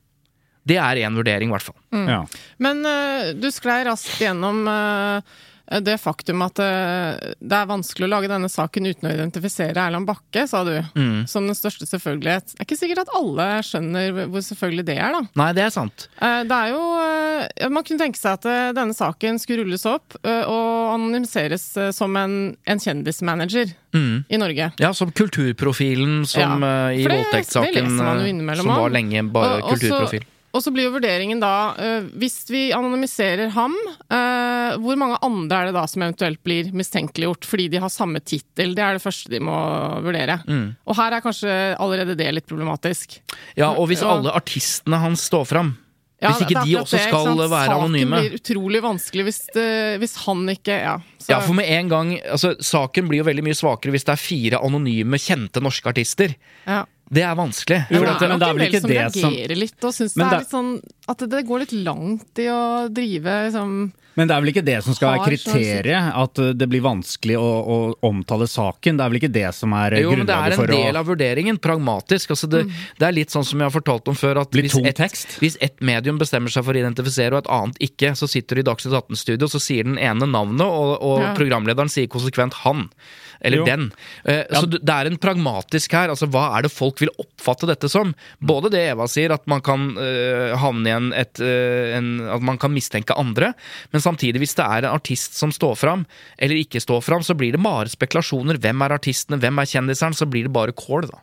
Det er én vurdering, i hvert fall. Ja. Men uh, du sklei raskt gjennom eh, det faktum at eh, det er vanskelig å lage denne saken uten å identifisere Erland Bakke, sa du. Mm. Som den største selvfølgelighet. Det er ikke sikkert at alle skjønner hvor selvfølgelig det er, da. Nei, det er sant. Eh, Det er jo eh, Man kunne tenke seg at eh, denne saken skulle rulles opp eh, og anonymiseres eh, som en, en kjendismanager Mm. i Norge. Ja, som kulturprofilen som Ja, eh, i voldtektssaken eh, som var lenge bare Og- kulturprofil. Også, kulturprofil. Og så blir jo vurderingen da, eh, hvis vi anonymiserer ham, eh, hvor mange andre er det da som eventuelt blir mistenkeliggjort fordi de har samme tittel? Det er det første de må vurdere. Mm. Og her er kanskje allerede det litt problematisk. Ja, og hvis alle artistene hans står fram Ja, Hvis ikke de også det, ikke skal være anonyme. Saken blir utrolig vanskelig hvis, det, hvis han ikke Ja. Ja, for med en gang altså, Saken blir jo veldig mye svakere hvis det er fire anonyme, kjente norske artister. ja. Det er vanskelig. Jo, det er det er nok vel en del ikke som det som- reagerer litt og syns det er det- litt sånn at det, går litt langt i å drive liksom Men det er vel ikke det som skal være kriteriet? At det blir vanskelig å, å omtale saken? Det er vel ikke det som er grunnlaget for jo, men det er en del av vurderingen. Pragmatisk. Altså det, det er litt sånn som jeg har fortalt om før, at hvis et, hvis et medium bestemmer seg for å identifisere og et annet ikke, så sitter du i Dagsnytt 18-studio, så sier den ene navnet, og, og Ja. programlederen sier konsekvent 'han'. Eller Jo. den. Eh, Så det det er en pragmatisk her. altså Hva er det folk vil oppfatte dette som? Både det Eva sier, at man kan uh, havne i en, et, uh, en At man kan mistenke andre. Men samtidig, hvis det er en artist som står fram, eller ikke står fram, så blir det bare spekulasjoner. Hvem er artistene, hvem er kjendiseren? Så blir det bare kål, da.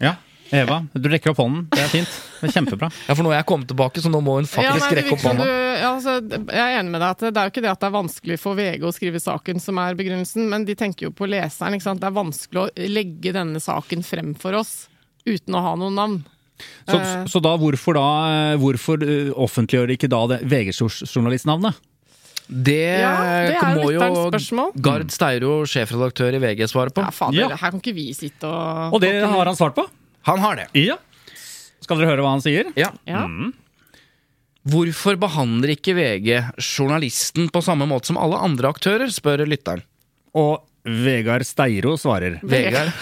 Ja, Eva, du rekker opp hånden. Det er fint. Det er kjempebra. Ja, for nå er jeg kommet tilbake, så nå må hun Ja, nei, rekke opp hånda. du- ja, altså, jeg er enig med deg at det er jo ikke det at det er vanskelig for VG å skrive saken som er begrunnelsen, men de tenker jo på leseren. ikke sant? Det er vanskelig å legge denne saken frem for oss uten å ha noen navn. Så, Eh. så da hvorfor da Hvorfor offentliggjør de ikke da det VG-journalistnavnet? Det, Ja, det er må jo. Gard Steiro, sjefredaktør i VG, svare på. Ja, fader, Ja. her kan ikke vi sitte og Og det har han svart på? Han har det. Ja. Skal dere høre hva han sier? Ja. Ja. Hvorfor behandler ikke VG journalisten på samme måte som alle andre aktører, spør lytteren. Og Vegard Steiro svarer. Vegard.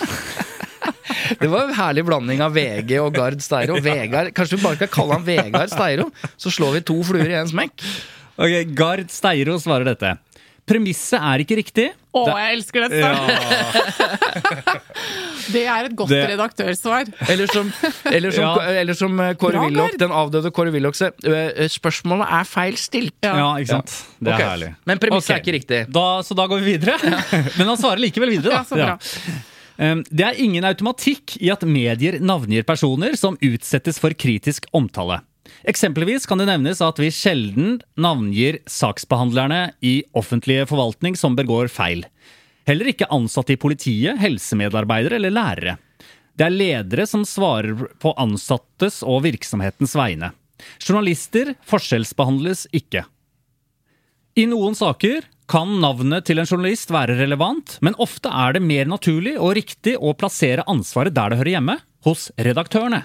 Det var en herlig blanding av VG og Gard Steiro. Vegard, Kanskje vi bare skal kalle han Vegard Steiro? Så slår vi to fluer i en smekk. Ok, Gard Steiro svarer dette. Premisset er ikke riktig. Å, jeg elsker dette! <laughs> Det er et godt Det- redaktørsvar. Eller som, eller som, Ja. eller som eh, Kåre Willoch, den avdøde Kåre Willoch sa Spørsmålet er feil stilt. Ja. Ja, ikke sant? Det er okay. herlig. Men premisset okay. er ikke riktig. Da, så da går vi videre. <laughs> Men han svarer likevel videre, da. Ja, så bra. Det er ingen automatikk i at medier navngir personer som utsettes for kritisk omtale. Eksempelvis kan det nevnes at vi sjelden navngir saksbehandlerne i offentlige forvaltning som begår feil. Heller ikke ansatte i politiet, helsemedarbeidere eller lærere. Det er ledere som svarer på ansattes og virksomhetens vegne. Journalister forskjellsbehandles ikke. I noen saker kan navnet til en journalist være relevant, men ofte er det mer naturlig og riktig å plassere ansvaret der det hører hjemme, hos redaktørene.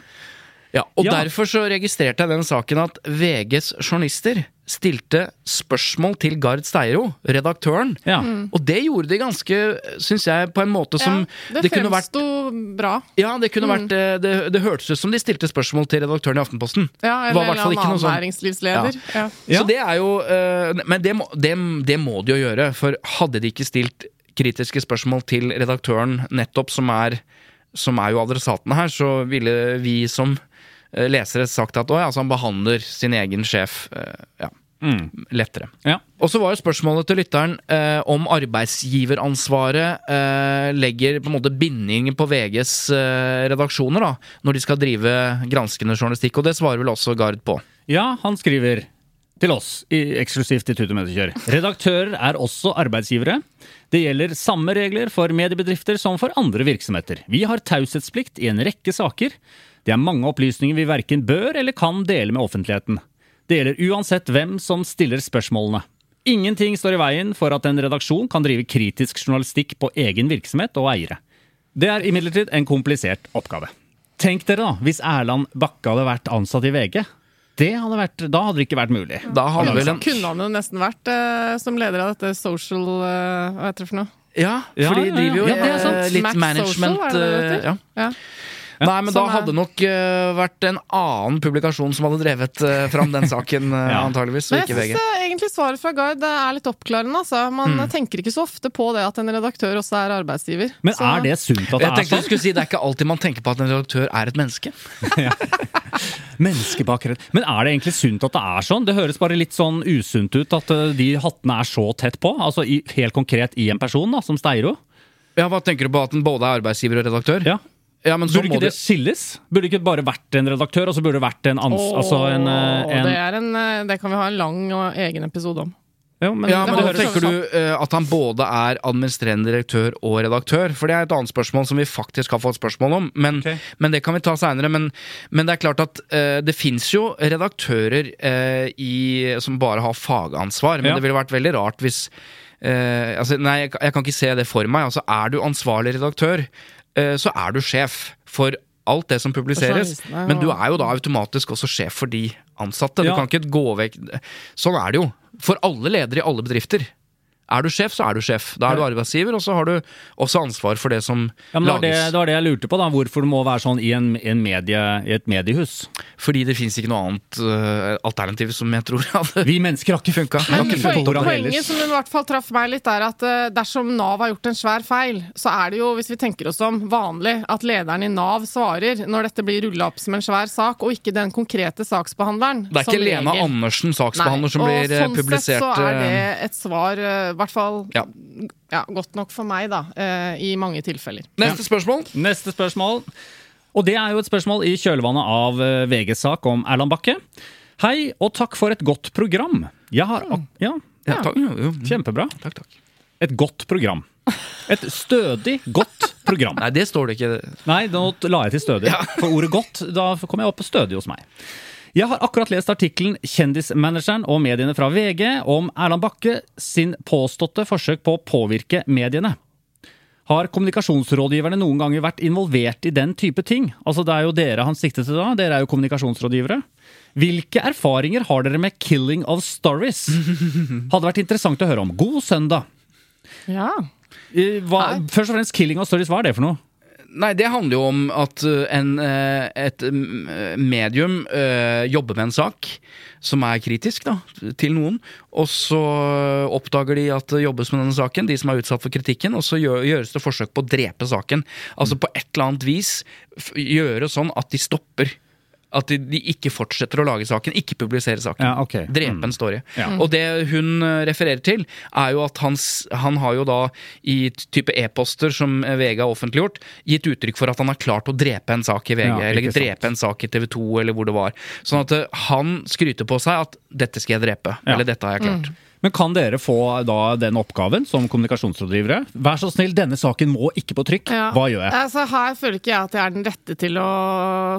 Ja, og Ja. derfor så registrerte jeg den saken at VGs journalister stilte spørsmål til Gard Steiro, redaktøren. Ja. Og det gjorde de ganske, syns jeg, på en måte som ja, det, det vært fremsto bra. ja, det kunne vært eh, det, det hørtes ut som de stilte spørsmål til redaktøren i Aftenposten. Ja, eller en ikke annen sånn- næringslivsleder. Ja. Ja. Så det er jo eh, Men det må, det, det må de jo gjøre, for hadde de ikke stilt kritiske spørsmål til redaktøren nettopp, som er, som er jo adressatene her, så ville vi som lesere sagt at ja, altså han behandler sin egen sjef ja, mm. lettere. Ja. Og så var jo spørsmålet til lytteren eh, om arbeidsgiveransvaret eh, legger på en måte bindinger på VGs eh, redaksjoner da, når de skal drive granskende journalistikk, og det svarer vel også Gard på. ja, han skriver til oss, i, eksklusivt i og Mediekjør. Redaktører er også arbeidsgivere. Det gjelder samme regler for mediebedrifter som for andre virksomheter. Vi har taushetsplikt i en rekke saker. Det er mange opplysninger vi verken bør eller kan dele med offentligheten. Det gjelder uansett hvem som stiller spørsmålene. Ingenting står i veien for at en redaksjon kan drive kritisk journalistikk på egen virksomhet og eiere. Det er imidlertid en komplisert oppgave. Tenk dere da, hvis Erland Bakke hadde vært ansatt i VG. Det hadde vært, da hadde det ikke vært mulig. Da hadde vel en Kunne han jo nesten vært eh, som leder av dette social eh, Hva heter det for noe? Ja, Ja, for de ja, ja. driver jo Ja, ja, er sant. eh, litt Max management Social, det det eh, ja. Nei, men da hadde nok uh, vært en annen publikasjon som hadde drevet uh, fram den saken, uh, <laughs> Ja. antageligvis, og jeg syns egentlig svaret fra Gard er litt oppklarende. Altså. Man tenker ikke så ofte på det at en redaktør også er arbeidsgiver. Men Så- er det sunt at det Jeg er sånn? skulle si Det er ikke alltid man tenker på at en redaktør er et menneske. <laughs> menneske bak redd. Men er det egentlig sunt at det er sånn? Det høres bare litt sånn usunt ut at eh, de hattene er så tett på. Altså i, helt konkret i en person, da, som Steiro. Ja, Hva tenker du på at den både er arbeidsgiver og redaktør? Ja. Ja, men så Burde ikke det skilles? Burde ikke bare vært en redaktør, og så burde det vært en ans... altså en, eh, en det, er en, eh, det kan vi ha en lang og egen episode om. Ja, men, ja, men da høres tenker sånn du uh, at han både er administrerende direktør og redaktør? For det er et annet spørsmål som vi faktisk har fått spørsmål om. Men, okay. men det kan vi ta seinere. Men, men det er klart at uh, det fins jo redaktører uh, i, som bare har fagansvar. Men Ja. det ville vært veldig rart hvis altså, Nei, jeg, jeg kan ikke se det for meg. Altså, er du ansvarlig redaktør, så er du sjef for alt det som publiseres. Men du er jo da automatisk også sjef for de ansatte. Du Ja. kan ikke gå vekk Sånn er det jo. For alle ledere i alle bedrifter. Er du sjef, så er du sjef. Da er du arbeidsgiver, og så har du også ansvar for det som ja, men det, det, det var det jeg lurte på, da. Hvorfor det må være sånn i, en, en medie, i et mediehus. Fordi det fins ikke noe annet uh, alternativ som jeg tror <laughs> hadde Vi mennesker har ikke funka. Men poenget, poenget som i hvert fall traff meg litt, er at uh, dersom Nav har gjort en svær feil, så er det jo, hvis vi tenker oss om, vanlig at lederen i Nav svarer når dette blir rulla opp som en svær sak, og ikke den konkrete saksbehandleren. Det er ikke Lena. Andersen, saksbehandler, som blir øh, Og publisert sånn sett så er det et svar, eh, i hvert fall Ja. ja, godt nok for meg, da, eh, i mange tilfeller. Neste spørsmål. Neste spørsmål. Og det er jo et spørsmål i kjølvannet av eh, VGs sak om Erland Bakke. Hei, og takk for et godt program. Jeg har ak Ja, Ja, kjempebra. takk, takk. Et godt program. Et stødig, godt program. Nei, det står det ikke. Nei, nå la jeg til stødig. For ordet godt, da kom jeg opp på stødig hos meg. Jeg har akkurat lest artikkelen 'Kjendismanageren og mediene fra VG' om Erland Bakke sin påståtte forsøk på å påvirke mediene. Har kommunikasjonsrådgiverne noen ganger vært involvert i den type ting? Altså Det er jo dere han siktet til da, dere er jo kommunikasjonsrådgivere. Hvilke erfaringer har dere med 'killing of stories'? <laughs> Hadde vært interessant å høre om. God søndag! Ja. Eh, Hva, først og fremst 'killing of stories', hva er det for noe? Nei, det handler jo om at uh, en, uh, et um, medium uh, jobber med en sak som er kritisk da, til noen, og så oppdager de at det jobbes med denne saken, de som er utsatt for kritikken, og så gjøres det forsøk på å drepe saken. Altså på et eller annet vis gjøre sånn at de stopper. At de, de ikke fortsetter å lage saken, ikke publisere saken. Ja, okay. Drepe Mm. en story. Ja. Og det hun eh, refererer til, er jo at hans, han har jo da i type e-poster som VG har offentliggjort, gitt uttrykk for at han har klart å drepe en sak i VG, Ja, eller sant. drepe en sak i TV 2, eller hvor det var. Sånn at eh, han skryter på seg at 'dette skal jeg drepe', Ja. eller 'dette har jeg klart'. Men kan dere få da den oppgaven som kommunikasjonsrådgivere? Vær så snill, denne saken må ikke på trykk. Ja. Hva gjør jeg? Altså, her føler ikke jeg at jeg er den rette til å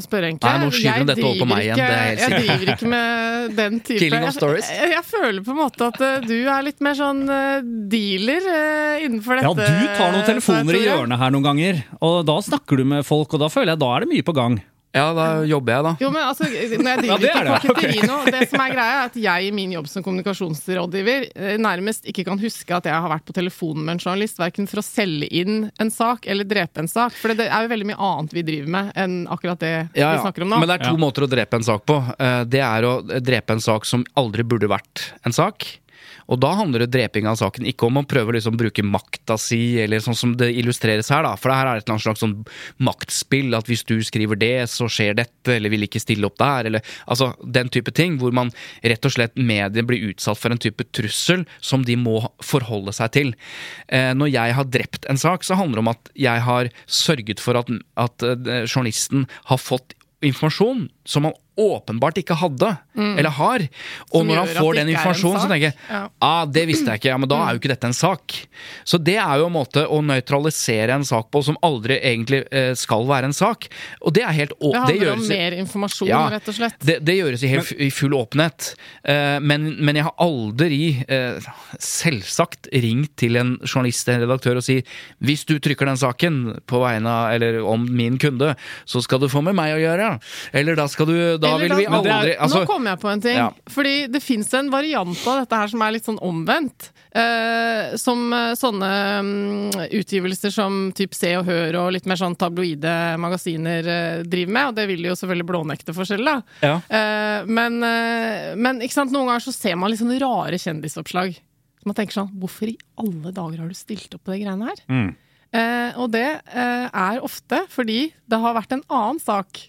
spørre, egentlig. Nei, nå skyver hun dette over på meg igjen, ikke- det er helt Jeg driver ikke med den type Killing of stories? Jeg, jeg føler på en måte at uh, du er litt mer sånn uh, dealer uh, innenfor Ja, du tar noen telefoner i hjørnet her noen ganger, og da snakker du med folk, og da føler jeg da er det mye på gang. Ja, da jobber jeg, da. Jo, men altså, når jeg Ja, det ikke er det, Okay. Det som er greia, er at jeg i min jobb som kommunikasjonsrådgiver eh, nærmest ikke kan huske at jeg har vært på telefonen med en journalist, verken for å selge inn en sak eller drepe en sak. For det er jo veldig mye annet vi driver med enn akkurat det Ja, vi snakker om nå. Men det er to Ja. måter å drepe en sak på. Eh, Det er å drepe en sak som aldri burde vært en sak. Og da handler det dreping av saken ikke om å prøve å liksom bruke makta si, eller sånn som det illustreres her, da. For det her er et eller annet slags sånn maktspill, at hvis du skriver det, så skjer dette, eller vil ikke stille opp der, eller altså den type ting, hvor man rett og slett medier blir utsatt for en type trussel som de må forholde seg til. Eh, når jeg har drept en sak, så handler det om at jeg har sørget for at, at eh, journalisten har fått informasjon som man åpenbart ikke hadde, eller har. Og Som når han får den informasjonen, så tenker jeg Ja. ah, det visste jeg ikke, ja, men da er jo ikke dette en sak. Så det er jo en måte å nøytralisere en sak på som aldri egentlig eh, skal være en sak. Og det er helt å, Det handler om gjøres- mer informasjon, Ja, rett og slett. Det, det gjøres i, helt, i full åpenhet. Eh, men, men jeg har aldri, eh, selvsagt, ringt til en journalist eller redaktør og si hvis du trykker den saken på vegne av, eller om min kunde, så skal du få med meg å gjøre. Eller da skal du Da Eller vil vi aldri er- altså, Nå kom jeg på en ting. Ja. Fordi det fins en variant av dette her som er litt sånn omvendt. Eh, som eh, sånne um, utgivelser som typ Se og Hør og litt mer sånn tabloide magasiner eh, driver med. Og det vil jo selvfølgelig blånekte forskjell, da. Ja. Eh, men, eh, men ikke sant, noen ganger så ser man litt sånne rare kjendisoppslag. Man tenker sånn Hvorfor i alle dager har du stilt opp på de greiene her? Mm. Eh, og det er ofte fordi det har vært en annen sak.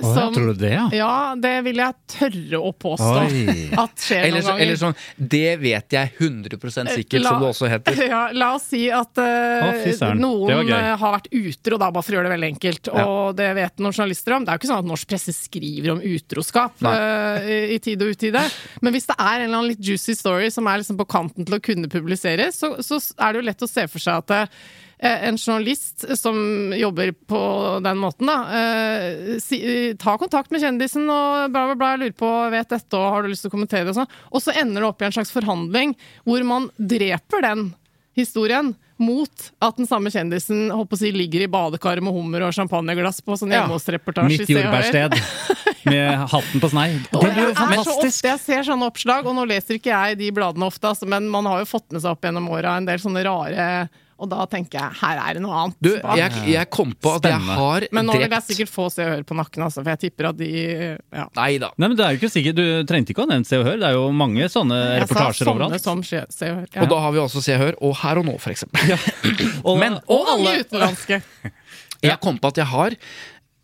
Ja, tror du det, ja? Ja, det vil jeg tørre å påstå Oi. at skjer eller, noen så, ganger. eller sånn Det vet jeg 100 sikkert, La- som det også heter. <laughs> Ja, la oss si at uh, Å, noen eh, har vært utro, da, bare for å gjøre det veldig enkelt. Og det vet noen journalister om. Det er jo ikke sånn at norsk presse skriver om utroskap uh, i, tid tide og utide. Men hvis det er en eller annen litt juicy story som er liksom på kanten til å kunne publiseres, så, så er det jo lett å se for seg at eh, en journalist som jobber på den måten, da, eh, si, ta kontakt med kjendisen og bla, bla, bla, lurer på, vet dette, og har du lyst til å kommentere det og sånn. Og så ender det opp i en slags forhandling hvor man dreper den historien mot at den samme kjendisen håper å si, ligger i badekaret med hummer og champagneglass på sånn Ja. hjemme-hos-reportasje. Mitt jordbærsted <laughs> med hatten på snei. <laughs> Det blir jo fantastisk. jeg ser sånne oppslag, og nå leser ikke jeg de bladene ofte, altså, men man har jo fått med seg opp gjennom åra en del sånne rare Og da tenker jeg her er det noe annet. Du, jeg, jeg kom på at jeg har drept men nå vil jeg sikkert få Se og Hør på nakken, altså, for jeg tipper at de ja. Nei da. Nei, men det er jo ikke sikkert, Du trengte ikke å nevne Se og Hør. Det er jo mange sånne Jeg sa reportasjer sånne overalt. som skje- Se og Hør. Ja. Og da har vi også Se og Hør og Her og Nå, for eksempel. <laughs> Og, Men- og alle utenlandske. <laughs> Jeg kom på at jeg har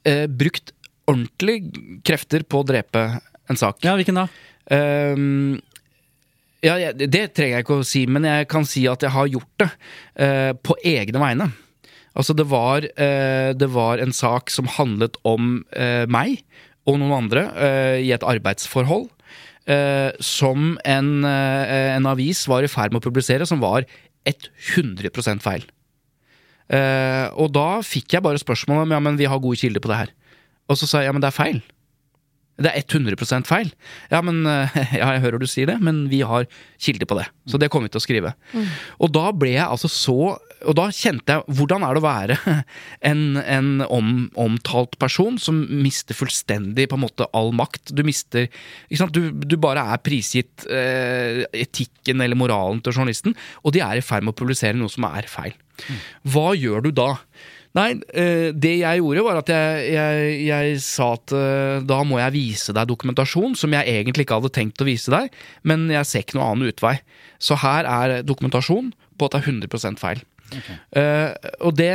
eh, brukt ordentlig krefter på å drepe en sak. Ja, hvilken da? Ehm, ja, det trenger jeg ikke å si, men jeg kan si at jeg har gjort det eh, på egne vegne. Altså, det var, eh, det var en sak som handlet om eh, meg og noen andre eh, i et arbeidsforhold. eh, som en, eh, en avis var i ferd med å publisere, som var 100 feil. Og da fikk jeg bare spørsmål om ja, men vi har gode kilder på det her. Og så sa jeg ja, men det er feil. Det er 100% feil. Ja, men eh, <laughs> ja, jeg hører du sier det, men vi har kilder på det. Så det kommer vi til å skrive. Og da ble jeg altså så Og da kjente jeg hvordan er det å være <laughs> en, en om, omtalt person som mister fullstendig på en måte all makt. Du mister ikke sant? Du, du bare er prisgitt eh, etikken eller moralen til journalisten, og de er i ferd med å publisere noe som er feil. Hva gjør du da? Nei, eh, det jeg gjorde var at jeg, jeg, jeg sa at eh, da må jeg vise deg dokumentasjon som jeg egentlig ikke hadde tenkt å vise deg, men jeg ser ikke noen annen utvei. Så her er dokumentasjon på at det er 100 feil. Eh, og det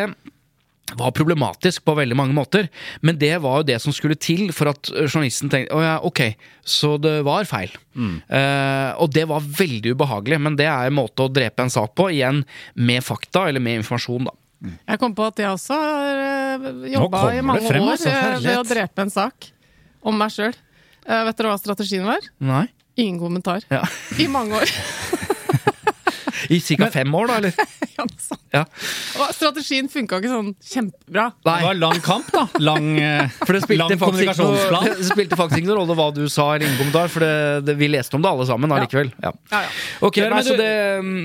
var problematisk på veldig mange måter, men det var jo det som skulle til for at journalisten tenkte å ja, ok, så det var feil. Eh, og det var veldig ubehagelig, men det er en måte å drepe en sak på, igjen med fakta eller med informasjon, da. Jeg kom på at jeg også har jobba i mange frem, år altså, eh, ved å drepe en sak om meg sjøl. vet dere hva strategien var? Nei? Ingen kommentar. Ja. I mange år. <laughs> I ca. fem år, da, eller? <laughs> Ja, noe sånt. Ja. Og strategien funka ikke sånn kjempebra. Det var lang kamp, da. Lang, <laughs> For det spilte, lang kommunikasjonsplan. noe, <laughs> det spilte faktisk ingen rolle hva du sa eller ingen kommentar, for det, det, vi leste om det alle sammen allikevel. Ja. Ja, ja. Ok, Men nei, det,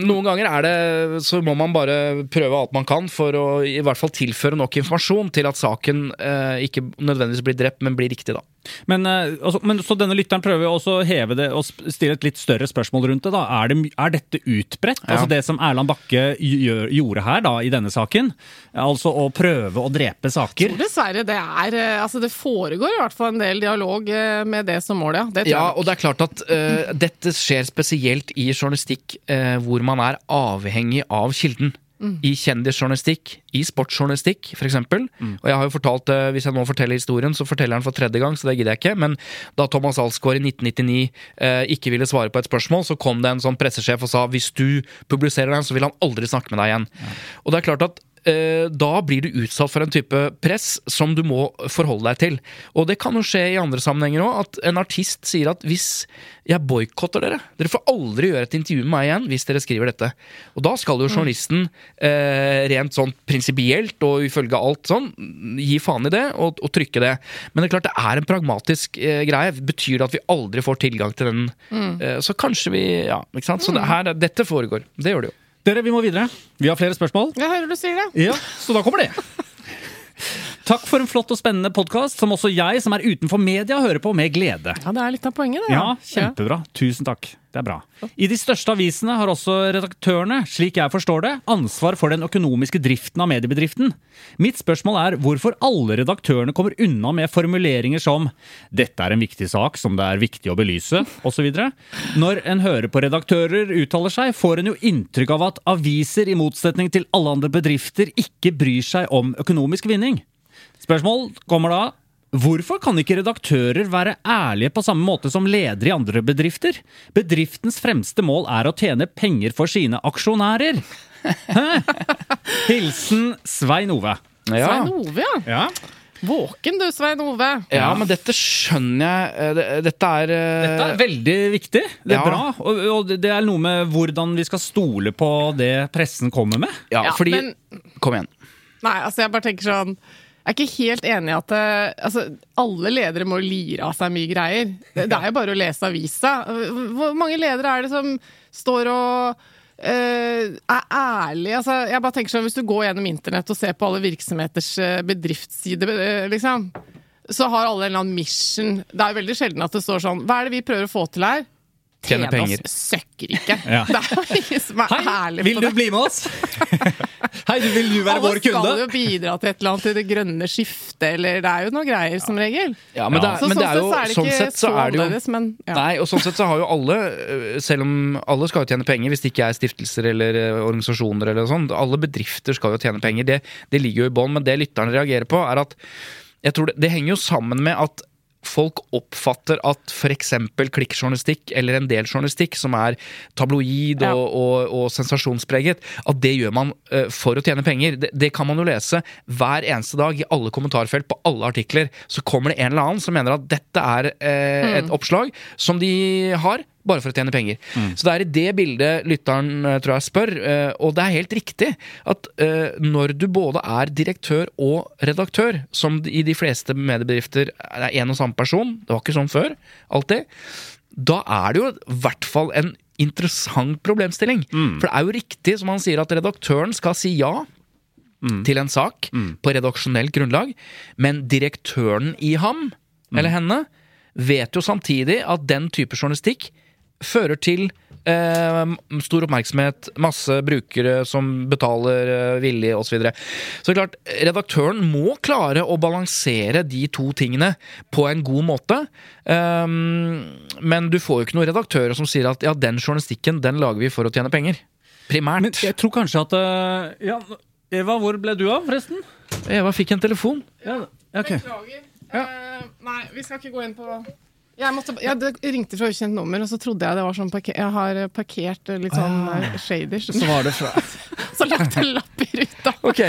Noen ganger er det Så må man bare prøve alt man kan for å i hvert fall tilføre nok informasjon til at saken eh, ikke nødvendigvis blir drept, men blir riktig, da. Men, eh, altså, men så denne lytteren prøver også å heve det og stille et litt større spørsmål rundt det. da. Er, det, er dette utbredt? Altså Det som Erland Bakke gjør, gjorde her da i denne saken, altså å prøve å drepe saker. Dessverre, det er eh, Altså, det foregår i hvert fall en del dialog eh, med det som mål, ja. Det tror Ja, jeg. og det er klart at uh, dette skjer spesielt i journalistikk uh, hvor man er avhengig av kilden. I kjendisjournalistikk, i sportsjournalistikk f.eks. eksempel Og jeg har jo fortalt, eh, hvis jeg nå forteller historien, så forteller jeg den for tredje gang, så det gidder jeg ikke. Men da Thomas Alsgaard i 1999 eh, ikke ville svare på et spørsmål, så kom det en sånn pressesjef og sa hvis du publiserer den, så vil han aldri snakke med deg igjen. Og det er klart at da blir du utsatt for en type press som du må forholde deg til. Og det kan jo skje i andre sammenhenger òg, at en artist sier at hvis jeg boikotter dere Dere får aldri gjøre et intervju med meg igjen hvis dere skriver dette. Og da skal jo journalisten eh, rent sånn prinsipielt og ifølge alt sånn gi faen i det og, og trykke det. Men det er klart det er en pragmatisk eh, greie. Betyr det at vi aldri får tilgang til den? Eh, så kanskje vi Ja, ikke sant. Så det her, dette foregår. Det gjør det jo. Dere, vi må videre. Vi har flere spørsmål. Jeg hører du sier det. Ja, Så da kommer det. <laughs> Takk for en flott og spennende podkast, som også jeg, som er utenfor media, hører på med glede. Ja, det er litt av poenget, det. Ja, kjempebra. Tusen takk. Det er bra. I de største avisene har også redaktørene, slik jeg forstår det, ansvar for den økonomiske driften av mediebedriften. Mitt spørsmål er hvorfor alle redaktørene kommer unna med formuleringer som 'dette er en viktig sak som det er viktig å belyse', osv. Når en hører på redaktører uttaler seg, får en jo inntrykk av at aviser, i motsetning til alle andre bedrifter, ikke bryr seg om økonomisk vinning. Spørsmål kommer da Hvorfor kan ikke redaktører være ærlige på samme måte som ledere i andre bedrifter? Bedriftens fremste mål er å tjene penger for sine aksjonærer. Hæ? Hilsen Svein Ove. Svein Ove, ja. Ja. Våken du, Svein Ove. Ja, men dette skjønner jeg. eh, Dette er eh, Dette er veldig viktig. Det er Ja. bra. Og, og det er noe med hvordan vi skal stole på det pressen kommer med. Ja, Ja, fordi men- Kom igjen. Nei, altså jeg bare tenker sånn Jeg er ikke helt enig i at det, altså, alle ledere må lire av seg mye greier. Det, det er jo bare å lese avisa. Hvor mange ledere er det som står og uh, er ærlige? Altså, jeg bare tenker sånn, Hvis du går gjennom internett og ser på alle virksomheters uh, bedriftssider, eh, liksom, så har alle en eller annen mission. Det er jo veldig sjelden at det står sånn Hva er det vi prøver å få til her? Tjene penger. oss søkker ikke. <laughs> Ja. Det er ingen som er ærlig på det. vil du bli med oss? <laughs> Hei, du, vil du være Alle vår kunde? Alle skal jo bidra til et eller annet til det grønne skiftet, eller det er jo noen greier, som regel. Ja, men, det er, Så men det er jo sett er det Sånn ikke sett så så er det jo annerledes, men ja. Nei, og sånn sett så har jo alle, øh, selv om alle skal jo tjene penger, hvis det ikke er stiftelser eller øh, organisasjoner eller sånn, alle bedrifter skal jo tjene penger, det, det ligger jo i bånn, men det lytterne reagerer på er at jeg tror det, det henger jo sammen med at folk oppfatter at f.eks. klikkjournalistikk eller en del journalistikk som er tabloid Ja. og, og, og sensasjonspreget, at det gjør man uh, for å tjene penger. Det, det kan man jo lese hver eneste dag i alle kommentarfelt på alle artikler. Så kommer det en eller annen som mener at dette er eh, et oppslag som de har. Bare for å tjene penger. Så det er i det bildet lytteren eh, tror jeg spør, eh, og det er helt riktig at eh, når du både er direktør og redaktør, som i de fleste mediebedrifter er en og samme person, det var ikke sånn før, alltid, da er det jo i hvert fall en interessant problemstilling. For det er jo riktig som han sier at redaktøren skal si ja til en sak på redaksjonelt grunnlag, men direktøren i ham, eller henne, vet jo samtidig at den type journalistikk fører til eh, stor oppmerksomhet, masse brukere som betaler eh, villig osv. Så, videre. så det er klart, redaktøren må klare å balansere de to tingene på en god måte. Eh, men du får jo ikke noen redaktører som sier at ja, den journalistikken den lager vi for å tjene penger. Primært. Men jeg tror kanskje at øh, Ja, Eva, hvor ble du av, forresten? Eva fikk en telefon. Ja, okay. Beklager. Eh, nei, vi skal ikke gå inn på jeg, måtte, jeg ringte fra ukjent nummer, og så trodde jeg det var sånn parker, Jeg har eh, parkert litt sånn eh, shady. Så var det fra <laughs> Så lagt en lapp i ruta. Ok.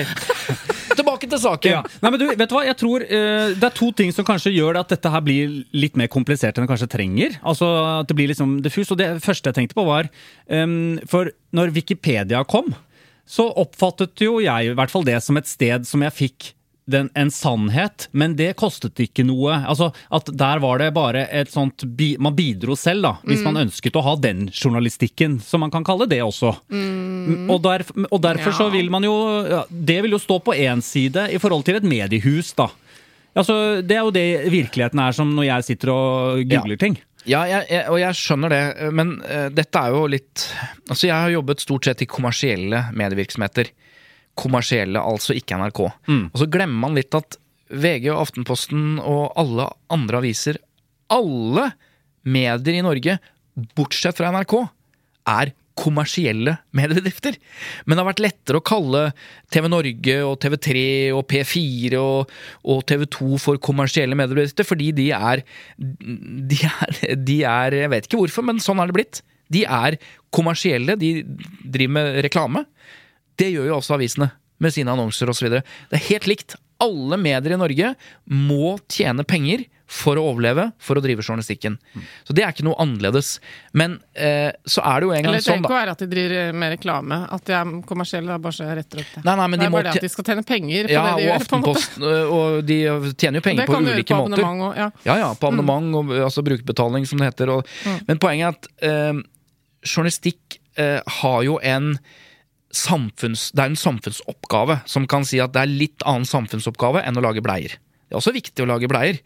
<laughs> Tilbake til saken. Ja. Nei, men du, vet du hva? Jeg tror uh, Det er to ting som kanskje gjør at dette her blir litt mer komplisert enn det kanskje trenger. Altså at det blir liksom diffus. Og det første jeg tenkte på, var um, For når Wikipedia kom, så oppfattet jo jeg i hvert fall det som et sted som jeg fikk den, en sannhet, men det kostet ikke noe. Altså, at Der var det bare et sånt bi, Man bidro selv, da, hvis man ønsket å ha den journalistikken, som man kan kalle det også. Og, der, og derfor så vil man jo ja, Det vil jo stå på én side i forhold til et mediehus, da. Altså, Det er jo det virkeligheten er som når jeg sitter og googler Ja. ting. Ja, jeg, jeg, og jeg skjønner det, men uh, dette er jo litt Altså, jeg har jobbet stort sett i kommersielle medievirksomheter. Kommersielle, altså ikke NRK. Og så glemmer man litt at VG og Aftenposten og alle andre aviser, alle medier i Norge, bortsett fra NRK, er kommersielle mediebedrifter. Men det har vært lettere å kalle TV Norge og TV3 og P4 og, og TV 2 for kommersielle mediebedrifter, fordi de er, de er De er Jeg vet ikke hvorfor, men sånn er det blitt. De er kommersielle, de driver med reklame. Det gjør jo også avisene. med sine annonser osv. Det er helt likt. Alle medier i Norge må tjene penger for å overleve, for å drive journalistikken. Så det er ikke noe annerledes. Men eh, så er det jo en gang Eller det sånn, trenger ikke da. være at de driver med reklame. At de er kommersielle, da bare så jeg retter opp det. Nei, nei, men det de er må bare det at de skal tjene penger på Ja, det de gjør. på en måte. Og de tjener jo penger på kan ulike på måter. og, ja. Ja, ja, på abonnement og altså brukerbetaling, som det heter. Og, Mm. Men poenget er at eh, journalistikk eh, har jo en samfunns... Det er en samfunnsoppgave som kan si at det er litt annen samfunnsoppgave enn å lage bleier. Det er også viktig å lage bleier,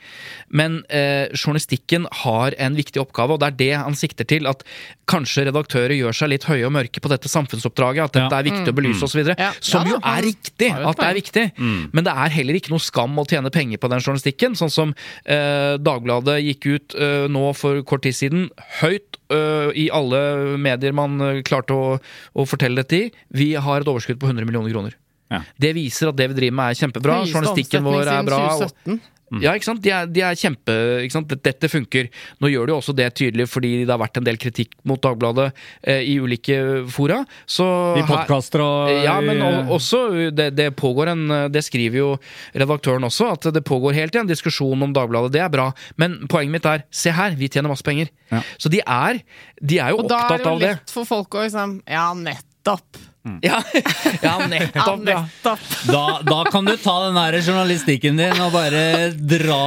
men eh, journalistikken har en viktig oppgave, og det er det han sikter til. At kanskje redaktører gjør seg litt høye og mørke på dette samfunnsoppdraget. At dette Ja. er viktig å belyse osv. Mm. Ja. Som Ja jo er riktig at det er viktig. viktig. Men det er heller ikke noe skam å tjene penger på den journalistikken. Sånn som eh, Dagbladet gikk ut eh, nå for kort tid siden, høyt eh, i alle medier man eh, klarte å, å fortelle dette i. Vi har et overskudd på 100 millioner kroner. Ja. Det viser at det vi driver med er kjempebra. Høyeste Journalistikken vår er bra. 2017. ja, ikke sant? De er, de er kjempe ikke sant? Dette funker. Nå gjør de jo også det tydelig fordi det har vært en del kritikk mot Dagbladet eh, i ulike fora. Så I podkaster og ja, men også det, det pågår en Det skriver jo redaktøren også, at det pågår helt igjen diskusjon om Dagbladet. Det er bra. Men poenget mitt er, se her, vi tjener masse penger. Ja. Så de er, de er jo Og da er det jo av lett for folk å liksom Ja, nettopp. Ja, ja <laughs> Ja, nettopp. Ja. nettopp. Da, da kan du ta den der journalistikken din og bare dra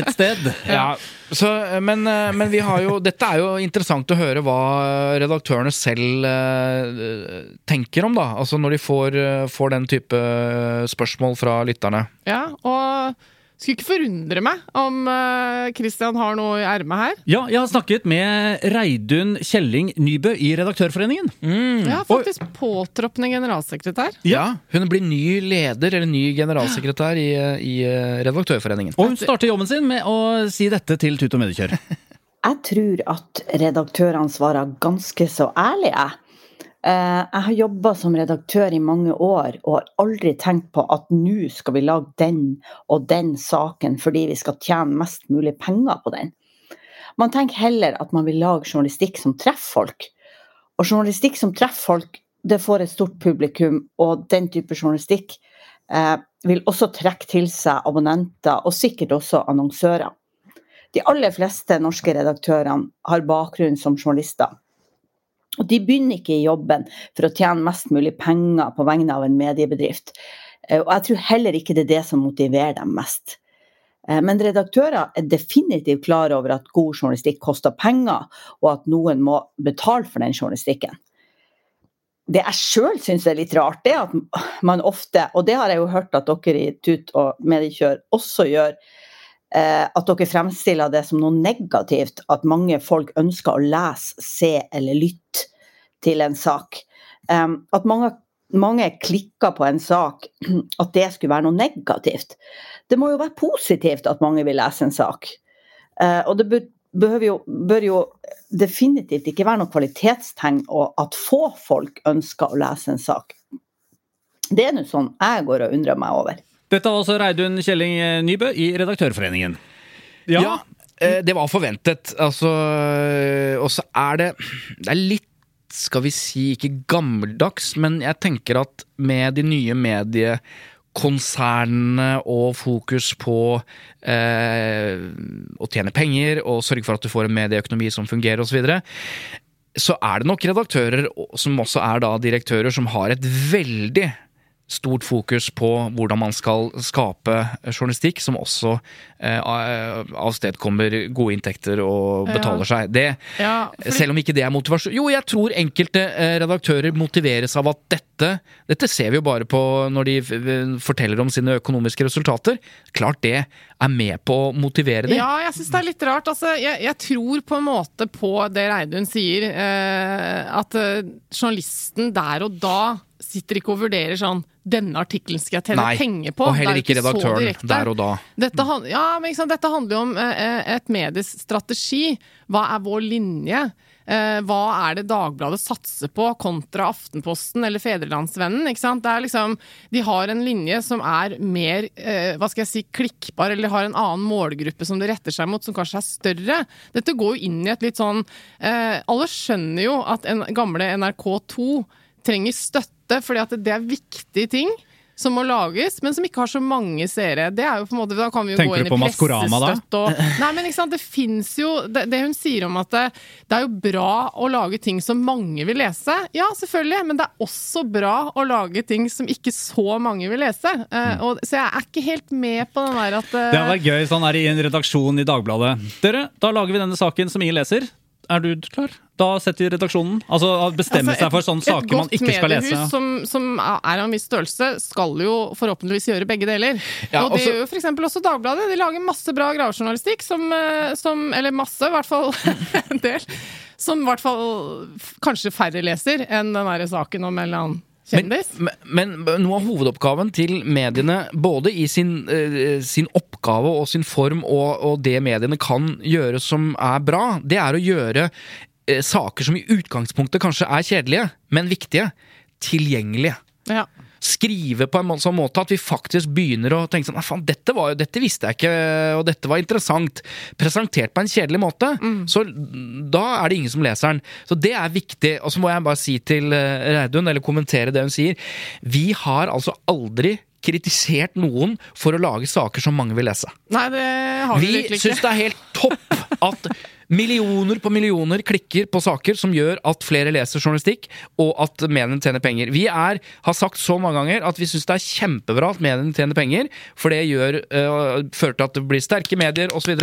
et sted. Ja, så, men, eh, men vi har jo Dette er jo interessant å høre hva redaktørene selv eh, tenker om, da. Altså når de får, eh, får den type spørsmål fra lytterne. Ja, og skulle ikke forundre meg om Kristian har noe i ermet her. Ja, jeg har snakket med Reidun Kjelling Nybø i Redaktørforeningen. Ja, faktisk påtroppende generalsekretær. Ja, Hun blir ny leder, eller ny generalsekretær, i, i eh, Redaktørforeningen. Og hun starter jobben sin med å si dette til Tut og Mediekjør. <laughs> Jeg tror at redaktørene svarer ganske så ærlig, jeg. Eh, Jeg har jobba som redaktør i mange år og har aldri tenkt på at nå skal vi lage den og den saken fordi vi skal tjene mest mulig penger på den. Man tenker heller at man vil lage journalistikk som treffer folk. Og journalistikk som treffer folk, det får et stort publikum, og den type journalistikk eh, vil også trekke til seg abonnenter, og sikkert også annonsører. De aller fleste norske redaktørene har bakgrunn som journalister. Og de begynner ikke i jobben for å tjene mest mulig penger på vegne av en mediebedrift. Eh, Og jeg tror heller ikke det er det som motiverer dem mest. Eh, Men redaktører er definitivt klar over at god journalistikk koster penger, og at noen må betale for den journalistikken. Det jeg sjøl syns er litt rart, det er at man ofte, og det har jeg jo hørt at dere i Tut og Mediekjør også gjør, at dere fremstiller det som noe negativt at mange folk ønsker å lese, se eller lytte til en sak. At mange, mange klikker på en sak, <clears throat> at det skulle være noe negativt. Det må jo være positivt at mange vil lese en sak. Eh, og det jo, bør jo definitivt ikke være noe kvalitetstegn at få folk ønsker å lese en sak. Det er nå sånn jeg går og undrer meg over. Dette var altså Reidun Kjelling Nybø i Redaktørforeningen. Ja, ja det var forventet. Altså, og så er det Det er litt, skal vi si, ikke gammeldags, men jeg tenker at med de nye mediekonsernene og fokus på eh, å tjene penger og sørge for at du får en medieøkonomi som fungerer osv., så, videre, så er det nok redaktører som også er da direktører som har et veldig stort fokus på hvordan man skal skape journalistikk som også eh, avstedkommer gode inntekter og Ja. betaler seg. Det, Ja, fordi- selv om ikke det er motivasjon Jo, jeg tror enkelte eh, redaktører motiveres av at dette Dette ser vi jo bare på når de forteller om sine økonomiske resultater. Klart det er med på å motivere dem. Ja, jeg syns det er litt rart. Altså, jeg, jeg tror på en måte på det Reidun sier, eh, at eh, journalisten der og da sitter ikke og vurderer sånn denne artikkelen skal jeg tjene Nei, penger på. og heller er ikke redaktøren der og da. Dette, ja, men ikke sant? Dette handler jo om eh, et medies strategi. Hva er vår linje? Eh, hva er det Dagbladet satser på kontra Aftenposten eller Fedrelandsvennen? Ikke er liksom, de har en linje som er mer eh, hva skal jeg si, klikkbar, eller har en annen målgruppe som det retter seg mot, som kanskje er større. Dette går jo inn i et litt sånn eh, Alle skjønner jo at en gamle NRK2 trenger støtte ofte fordi at det er viktige ting som må lages, men som ikke har så mange seere. Det er jo på en måte, Da kan vi jo Tenker gå inn i Maskorama, da? pressestøtte og Nei, men ikke sant, det fins jo det, det hun sier om at det, det er jo bra å lage ting som mange vil lese. Ja, selvfølgelig, men det er også bra å lage ting som ikke så mange vil lese. Uh, og, så jeg er ikke helt med på den der at uh, Det hadde vært gøy sånn her i en redaksjon i Dagbladet. Dere, da lager vi denne saken som ingen leser. Er du klar? Da setter redaksjonen. Altså bestemme Altså, seg for sånne saker man ikke skal lese. Et godt mediehus som, som er av en viss størrelse, skal jo forhåpentligvis gjøre begge deler. Ja, og det gjør jo f.eks. også Dagbladet. De lager masse bra gravejournalistikk som, eh, som Eller masse, i hvert fall <laughs> en del. Som i hvert fall kanskje færre leser enn den derre saken om en eller annen kjendis. Men, men, men noe av hovedoppgaven til mediene, både i sin, uh, sin oppgave og sin form, og, og det mediene kan gjøre som er bra, det er å gjøre uh, saker som i utgangspunktet kanskje er kjedelige, men viktige, tilgjengelige. ja. Skrive på en sånn måte at vi faktisk begynner å tenke sånn Nei, faen, dette, var, dette visste jeg ikke, og dette var interessant. Presentert på en kjedelig måte. Så da er det ingen som leser den. Så det er viktig. Og så må jeg bare si til eh, Reidun, eller kommentere det hun sier. Vi har altså aldri kritisert noen for å lage saker som mange vil lese. Nei, det har vi, Vi syns det er helt topp at millioner på millioner klikker på saker som gjør at flere leser journalistikk, og at mediene tjener penger. Vi er, har sagt så mange ganger at vi syns det er kjempebra at mediene tjener penger, for det gjør, øh, fører til at det blir sterke medier osv.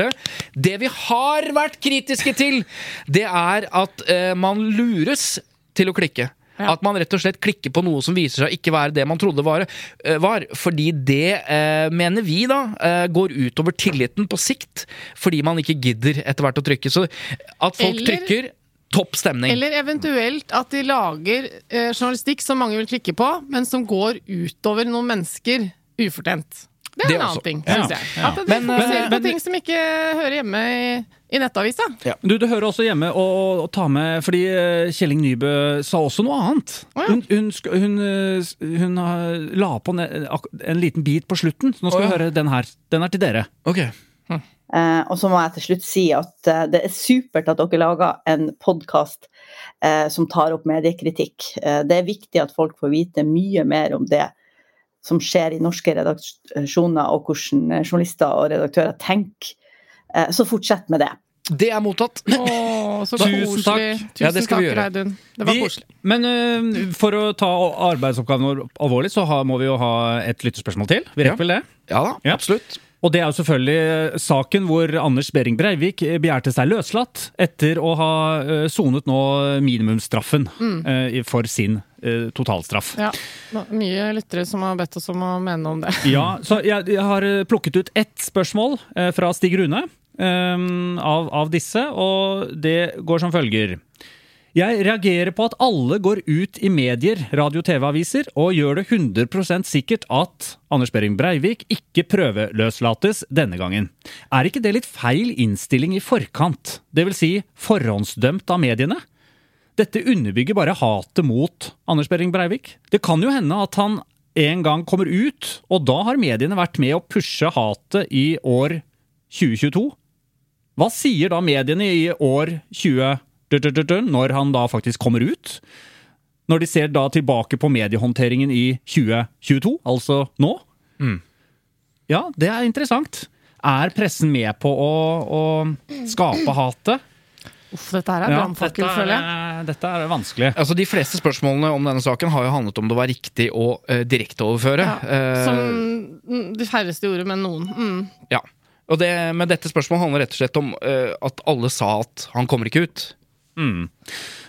Det vi har vært kritiske til, det er at øh, man lures til å klikke. Ja. At man rett og slett klikker på noe som viser seg ikke være det man trodde var. eh, var fordi det eh, mener vi da eh, går utover tilliten på sikt. Fordi man ikke gidder etter hvert å trykke. Så at folk Eller- trykker, topp stemning. Eller eventuelt at de lager eh, journalistikk som mange vil klikke på, men som går utover noen mennesker ufortjent. Det er Det en også. annen ting, Ja, jeg. At de Men, fokuserer på ting som ikke hører hjemme i, i nettavisa. Du, Det hører også hjemme å, å ta med Fordi eh, Kjelling Nybø sa også noe annet. Oh, ja. Hun, hun, hun, eh, hun la på en, en liten bit på slutten. Så nå skal oh, ja. vi høre den her. Den er til dere. Ok. Eh, og så må jeg til slutt si at eh, det er supert at dere lager en podkast eh, som tar opp mediekritikk. Eh, det er viktig at folk får vite mye mer om det som skjer i norske redaksjoner, og hvordan eh, journalister og redaktører tenker. Eh, så fortsett med det. Det er mottatt. Åh, så <laughs> Tusen takk. Tusen Ja, det skal vi takk, gjøre. Reidun. Det var Vi- koselig. Men uh, for å ta arbeidsoppgaven vår alvorlig, så ha, må vi jo ha et lytterspørsmål til. Vi Ja. rekker vel det? Ja da, Ja. absolutt. Og det er jo selvfølgelig eh, saken hvor Anders Behring Breivik begjærte seg løslatt etter å ha sonet nå minimumsstraffen eh, for sin totalstraff. Ja, mye lyttere som har bedt oss om å mene om det. Ja, så jeg, jeg har plukket ut ett spørsmål fra Stig Rune eh, av, av disse, og det går som følger. Jeg reagerer på at alle går ut i medier, radio, TV-aviser og gjør det 100% sikkert at Anders Behring Breivik ikke prøveløslates denne gangen. Er ikke det litt feil innstilling i forkant? Vil si forhåndsdømt av mediene? Dette underbygger bare hatet mot Anders Behring Breivik. Det kan jo hende at han en gang kommer ut, og da har mediene vært med å pushe hatet i år 2022. Hva sier da mediene i år 2022, når han da faktisk kommer ut? Når de ser da tilbake på mediehåndteringen i 2022, altså nå? Ja, det er interessant. Er pressen med på å, å skape hatet? Uff, dette her er Ja, brannfakkel, føler jeg. er, dette er vanskelig. Altså, De fleste spørsmålene om denne saken har jo handlet om det var riktig å uh, direkteoverføre. Ja, Eh, som det de færreste gjorde, men noen. Mm. Ja. Og det, men dette spørsmålet handler rett og slett om uh, at alle sa at han kommer ikke ut. Mm.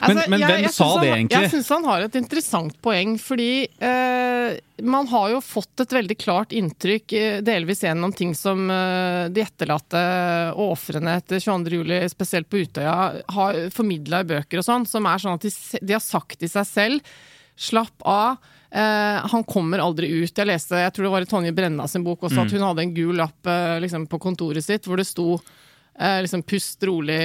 Altså, men hvem jeg sa synes det han, egentlig? Jeg syns han har et interessant poeng, fordi eh, man har jo fått et veldig klart inntrykk, eh, delvis gjennom ting som eh, de etterlatte og ofrene etter 22. juli, spesielt på Utøya, har formidla i bøker og sånn, som er sånn at de, de har sagt til seg selv Slapp av. Eh, han kommer aldri ut. Jeg leste, jeg tror det var i Tonje Brenna sin bok også, at hun hadde en gul lapp eh, liksom, på kontoret sitt hvor det sto Eh, liksom Pust rolig,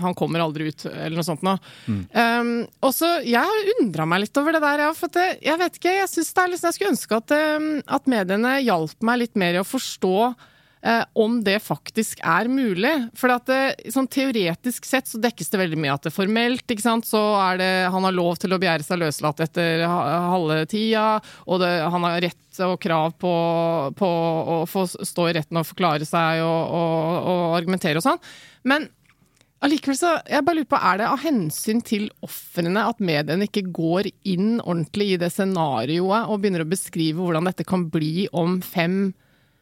han kommer aldri ut, eller noe sånt noe. Um, og så, Jeg har undra meg litt over det der, ja, for det, jeg vet ikke, jeg synes det er liksom, jeg skulle ønske at, at mediene hjalp meg litt mer i å forstå eh, om det faktisk er mulig. For at det, sånn teoretisk sett så dekkes det veldig mye at det formelt, ikke sant, så er det Han har lov til å begjære seg løslatt etter halve tida, og det, han har rett og krav på, på å få stå i retten og forklare seg og, og, og argumentere og sånn. Men Allikevel så, jeg bare lurer på, Er det av hensyn til ofrene at mediene ikke går inn ordentlig i det scenarioet og begynner å beskrive hvordan dette kan bli om fem,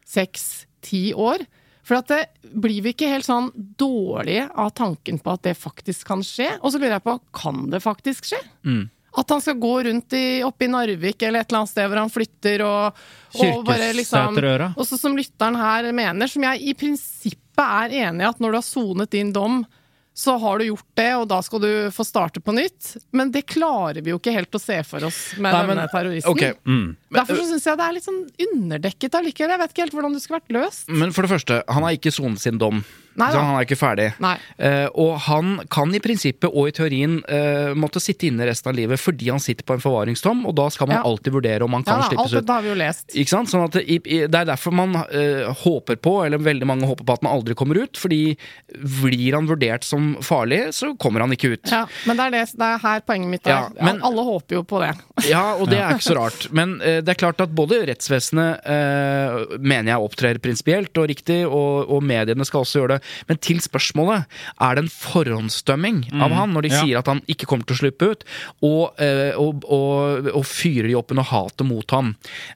seks, ti år? For at det, blir vi ikke helt sånn dårlige av tanken på at det faktisk kan skje? Og så lurer jeg på, kan det faktisk skje? At han skal gå rundt i, oppe i Narvik eller et eller annet sted hvor han flytter og, og bare liksom Og så som lytteren her mener, som jeg i prinsippet er enig i at når du har sonet din dom, så har du gjort det, og da skal du få starte på nytt. Men det klarer vi jo ikke helt å se for oss med Nei, men- denne terroristen. Okay, mm. Derfor syns jeg det er litt sånn underdekket allikevel. Jeg vet ikke helt hvordan det skulle vært løst. Men for det første, han har ikke sonet sin dom. Nei så han er ikke ferdig. Eh, og han kan i prinsippet og i teorien eh, måtte sitte inne resten av livet fordi han sitter på en forvaringsdom, og da skal man Ja. alltid vurdere om han Ja kan slippes alt ut. Det har vi jo lest. Ikke sant? Sånn at det, i- i- det er derfor man eh, håper på, eller veldig mange håper på at man aldri kommer ut. Fordi blir han vurdert som farlig, så kommer han ikke ut. Ja, men det er, det, det er her poenget mitt er. Ja, men- Alle håper jo på det. <laughs> Ja, og det er ikke så rart. Men eh, det er klart at både rettsvesenet eh, mener jeg opptrer prinsipielt og riktig, og, og mediene skal også gjøre det. Men til spørsmålet, er det en forhåndsdømming av han når de ja. sier at han ikke kommer til å slippe ut, og, eh, og, og, og fyrer de opp under hatet mot ham?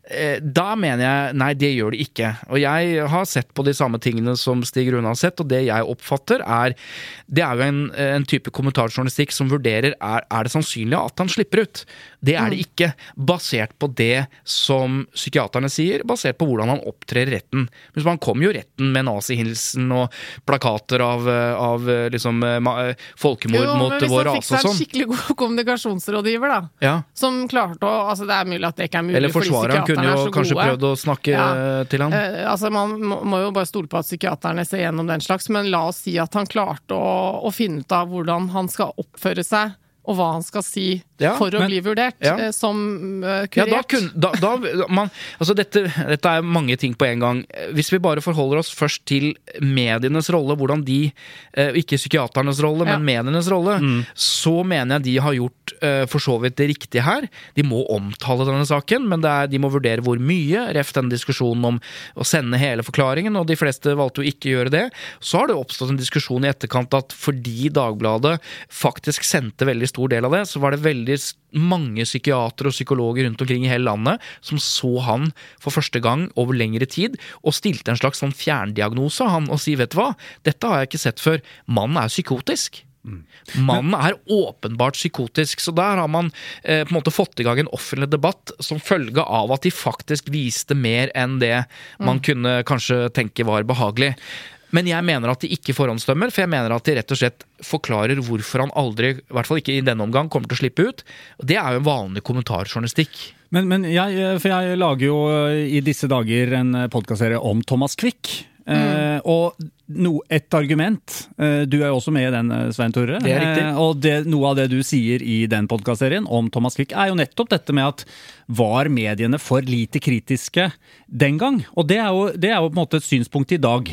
Eh, da mener jeg nei, det gjør de ikke. Og jeg har sett på de samme tingene som Stig Rune har sett, og det jeg oppfatter er Det er jo en, en type kommentarjournalistikk som vurderer er, er det sannsynlig at han slipper ut. Det er det ikke, basert på det som psykiaterne sier, basert på hvordan han opptrer i retten. Men Man kom jo i retten med nazihilsen og plakater av, av liksom, folkemord Jo, mot men hvis han fikk seg en sånn. skikkelig god kommunikasjonsrådgiver, da. Ja. Som klarte å Altså, det er mulig at det ikke er mulig, Eller forsvareren kunne jo kanskje gode. prøvd å snakke Ja. eh, til han. Eh, altså, Man må jo bare stole på at psykiaterne ser gjennom den slags, men la oss si at han klarte å, å finne ut av hvordan han skal oppføre seg, og hva han skal si Ja, for å men- bli vurdert Ja. eh, som kurert. Ja, da kun, da, da, man, altså dette, dette er mange ting på en gang. Hvis vi bare forholder oss først til medienes rolle, hvordan de eh, Ikke psykiaternes rolle, Ja. men medienes rolle. Mm. Så mener jeg de har gjort eh, for så vidt det riktige her. De må omtale denne saken, men det er, de må vurdere hvor mye. Ref denne diskusjonen om å sende hele forklaringen, og de fleste valgte jo ikke å gjøre det. Så har det oppstått en diskusjon i etterkant at fordi Dagbladet faktisk sendte veldig stor del av det, så var det veldig s- mange psykiatere og psykologer rundt omkring i hele landet som så han for første gang over lengre tid, og stilte en slags sånn fjerndiagnose han og si vet du hva, dette har jeg ikke sett før, mannen er psykotisk. Mannen er åpenbart psykotisk, så der har man eh, på en måte fått i gang en offentlig debatt som følge av at de faktisk viste mer enn det man kunne kanskje tenke var behagelig. Men jeg mener at de ikke forhåndsdømmer, for jeg mener at de rett og slett forklarer hvorfor han aldri, i hvert fall ikke i denne omgang, kommer til å slippe ut. Det er jo en vanlig kommentarjournalistikk. Men, men jeg, eh, for jeg lager jo eh, i disse dager en podkastserie om Thomas Quick. Eh, og no, et argument eh, Du er jo også med i den, eh, Svein Tore. Det er riktig. Eh, og det, noe av det du sier i den podkastserien om Thomas Quick, er jo nettopp dette med at var mediene for lite kritiske den gang? Og det er jo, det er jo på en måte et synspunkt i dag.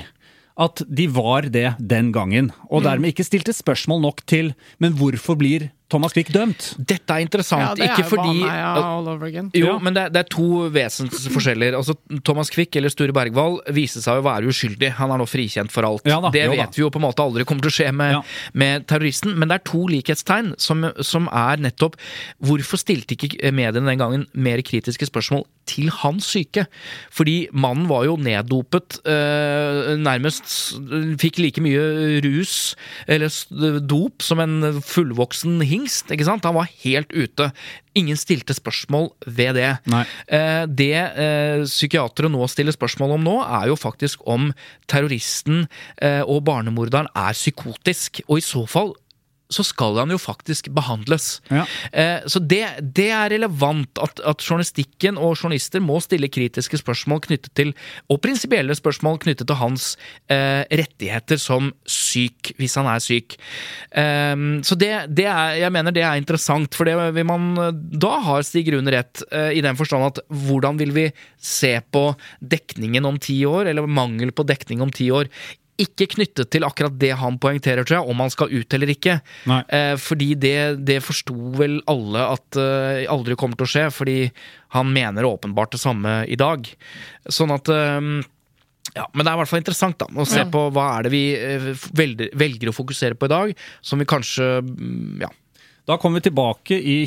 At de var det den gangen, og dermed ikke stilte spørsmål nok til Men hvorfor blir Thomas Quick dømt? Dette er interessant, Ja, det er ikke fordi Baneheia all over again. Jo, men det, er- det er to vesensforskjeller. Altså, Thomas Quick eller Sture Bergwall viste seg å være uskyldig. Han er nå frikjent for alt. Ja da, det jo da. vet vi jo på en måte aldri kommer til å skje med, Ja. med terroristen. Men det er to likhetstegn som, som er nettopp Hvorfor stilte ikke mediene den gangen mer kritiske spørsmål til hans syke? Fordi mannen var jo neddopet, Øh, nærmest fikk like mye rus eller dop som en fullvoksen hingst. ikke sant? Han var helt ute. Ingen stilte spørsmål ved det. Eh, det eh, psykiatere nå stiller spørsmål om nå, er jo faktisk om terroristen eh, og barnemorderen er psykotisk. Og i så fall så skal han jo faktisk behandles. Ja. Eh, så det, det er relevant at, at journalistikken og journalister må stille kritiske spørsmål knyttet til, og prinsipielle spørsmål knyttet til hans eh, rettigheter som syk, hvis han er syk. Eh, så det, det er, jeg mener det er interessant, for det vil man Da har Stig Rune rett, eh, i den forstand at hvordan vil vi se på dekningen om ti år, eller mangel på dekning om ti år? Ikke knyttet til akkurat det han poengterer, tror jeg, om han skal ut eller ikke. Eh, fordi det, det forsto vel alle at eh, aldri kommer til å skje, fordi han mener åpenbart det samme i dag. Sånn at eh, ja, Men det er i hvert fall interessant da, å se på hva er det vi eh, velger, velger å fokusere på i dag, som vi kanskje mm, ja, Da kommer vi tilbake i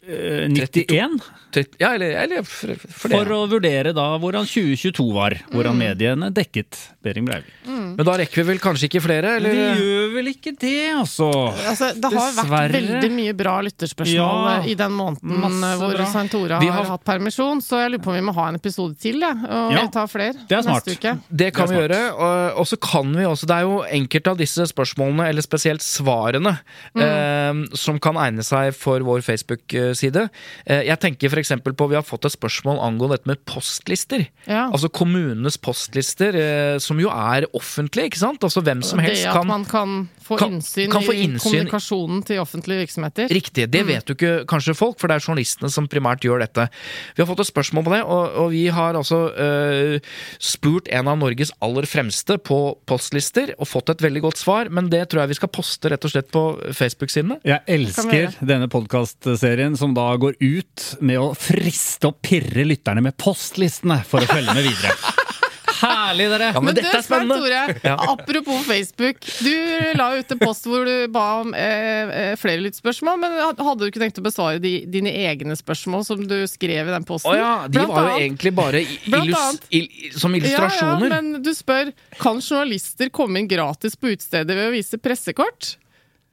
2091 trett- ja eller, eller for, for det. for å vurdere da hvordan 2022 var. Hvordan mediene dekket Behring Breivik. Men da rekker vi vel kanskje ikke flere, eller? Vi gjør vel ikke det, altså. Altså, det har vært veldig mye bra lytterspørsmål Ja, eh, i den måneden masse hvor. Svein Tore har, har- hatt permisjon, så jeg lurer på om vi må ha en episode til, ja, Og Ja, tar flere det er smart. neste uke. Det kan Det vi gjøre. Og, og så kan vi også Det er jo enkelte av disse spørsmålene, eller spesielt svarene, eh, som kan egne seg for vår Facebook-side. Eh, jeg tenker f.eks. på Vi har fått et spørsmål angående dette med postlister. Ja. Altså kommunenes postlister, eh, som jo er offentlige, ikke sant? Altså hvem som helst det at man kan få kan- innsyn kan få i innsyn- kommunikasjonen til offentlige virksomheter. Riktig. Det vet jo ikke kanskje folk, for det er journalistene som primært gjør dette. Vi har fått et spørsmål på det, og, og vi har altså uh, spurt en av Norges aller fremste på postlister, og fått et veldig godt svar, men det tror jeg vi skal poste rett og slett på Facebook-sidene. Jeg elsker denne podkastserien som da går ut med å friste og pirre lytterne med postlistene for å følge med videre. <laughs> Herlig, dere! Ja, men, Men, dette du, er spennende! Tore, apropos Facebook. Du la ut en post hvor du ba om eh, eh, flere lyttspørsmål, men hadde du ikke tenkt å besvare de, dine egne spørsmål som du skrev i den posten? Å ja, de Blant var jo annet- egentlig bare <laughs> illus, annet. ill, som illustrasjoner. Ja, ja, men du spør kan journalister komme inn gratis på utestedet ved å vise pressekort?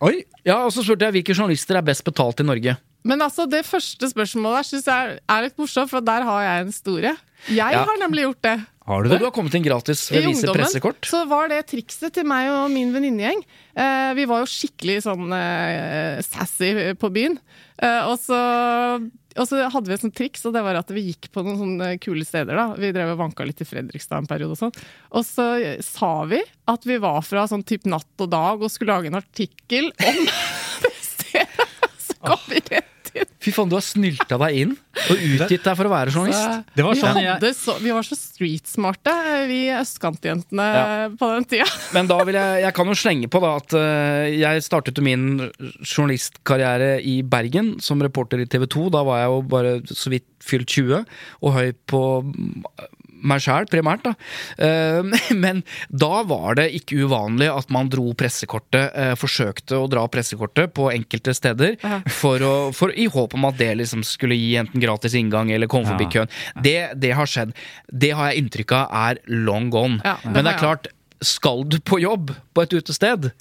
Oi! Ja, og så spurte jeg hvilke journalister er best betalt i Norge. Men altså, det første spørsmålet der synes jeg er litt morsomt, for der har jeg en historie. Jeg Ja. har nemlig gjort det. Har du Og det? du har kommet inn gratis ved å vise pressekort. så var det trikset til meg og min venninnegjeng. Eh, vi var jo skikkelig sånn eh, sassy på byen. Eh, og, så, og så hadde vi et sånt triks, og det var at vi gikk på noen sånne kule steder. da. Vi drev og vanka litt i Fredrikstad en periode og sånn. Og så sa vi at vi var fra sånn typ Natt og Dag og skulle lage en artikkel om <laughs> det stedet. Så kom vi rett. Fy faen, du har snylta deg inn og utgitt deg for å være journalist. Så, Det var sånn vi, hadde så, vi var så streetsmarte, vi østkantjentene Ja. på den tida. <laughs> Men da vil jeg, jeg kan jo slenge på da at eh, jeg startet min journalistkarriere i Bergen som reporter i TV 2. Da var jeg jo bare så vidt fylt 20 og høy på meg sjæl, primært. da. Eh, <laughs> Men da var det ikke uvanlig at man dro pressekortet, eh, forsøkte å dra pressekortet på enkelte steder, for å, for, i håp om at det liksom skulle gi enten gratis inngang eller komme forbi køen. Det, det har skjedd. Det har jeg inntrykk av er long gone. Men det er klart, skal du på jobb på et utested,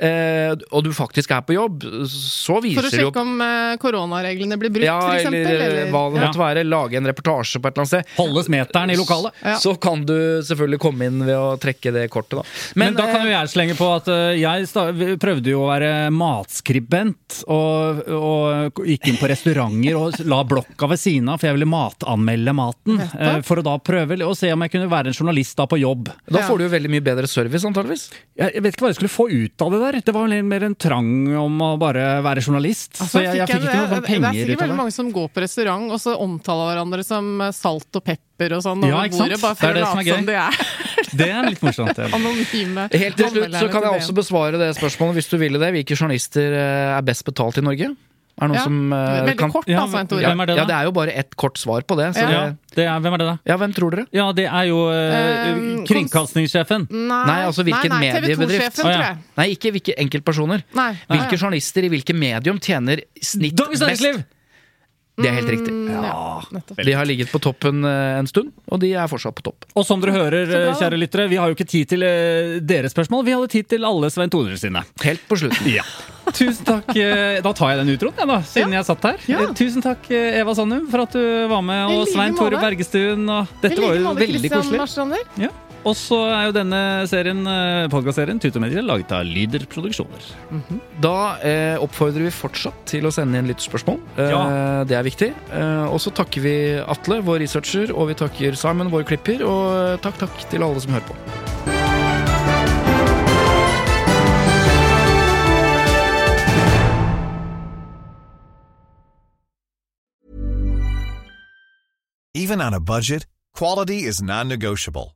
eh, og du faktisk er på jobb, så viser du For å sjekke om eh, koronareglene blir brutt, ja, f.eks.? eller, eller hva det Ja. være. Lage en reportasje på et eller annet sted. Holdes meteren i lokalet. Ja. Så kan du selvfølgelig komme inn ved å trekke det kortet, da. Men, da kan eh, jo jeg slenge på at eh, jeg prøvde jo å være matskribent, og, og gikk inn på restauranter og la blokka ved siden av, for jeg ville matanmelde maten. eh, For å da prøve å se om jeg kunne være en journalist da på jobb. Da får du jo veldig mye bedre service, antageligvis. Jeg, jeg vet ikke hva jeg skulle få ut av det der. Det var litt mer en trang om å bare være journalist. Altså, så jeg, jeg fikk ikke noe sånn det, det er sikkert veldig mange som går på restaurant og så omtaler hverandre som salt og pepper og sånn Ja, over ikke sant? bordet, bare Det for er å det som er late som gøy. de er <laughs> Det er litt morsomt. Ja. anonyme. Helt til slutt så kan jeg også besvare det spørsmålet hvis du ville det. Hvilke journalister eh, er best betalt i Norge? Er noen Ja. som uh, Veldig kan kort, Ja, Tore. hvem er det, da? Ja, det er jo bare ett kort svar på det. Så Ja. Ja, det, er, hvem er det, da? ja, hvem tror dere? Ja, det er jo uh, Um, kringkastingssjefen. Nei, Nei, altså hvilken nei, nei, mediebedrift? TV 2-sjefen, tror jeg. Nei, ikke hvilke enkeltpersoner. Nei. Hvilke Nei. journalister i hvilke medium tjener snitt Dagens best? Næringsliv! Det er helt riktig. Mm, ja. De har ligget på toppen eh, en stund, og de er fortsatt på topp. Og som dere hører, kjære lyttere, vi har jo ikke tid til eh, deres spørsmål. Vi hadde tid til alle Svein Tore sine. Helt på slutten. <laughs> Ja. Tusen takk. eh, Da tar jeg den utroen, jeg, da, siden jeg satt her. Ja. Tusen takk, Eva Sandum, for at du var med, og Svein Tore. Bergestuen. Og dette var jo veldig koselig. Ja. Og så er jo denne serien, podkastserien Tutemedier laget av Lyder Produksjoner. Da eh, oppfordrer vi fortsatt til å sende inn lytterspørsmål. Eh, Ja. Det er viktig. Eh, og så takker vi Atle, vår researcher, og vi takker Simon, vår klipper, og eh, takk, takk til alle som hører på. Even on a budget, quality is non-negotiable.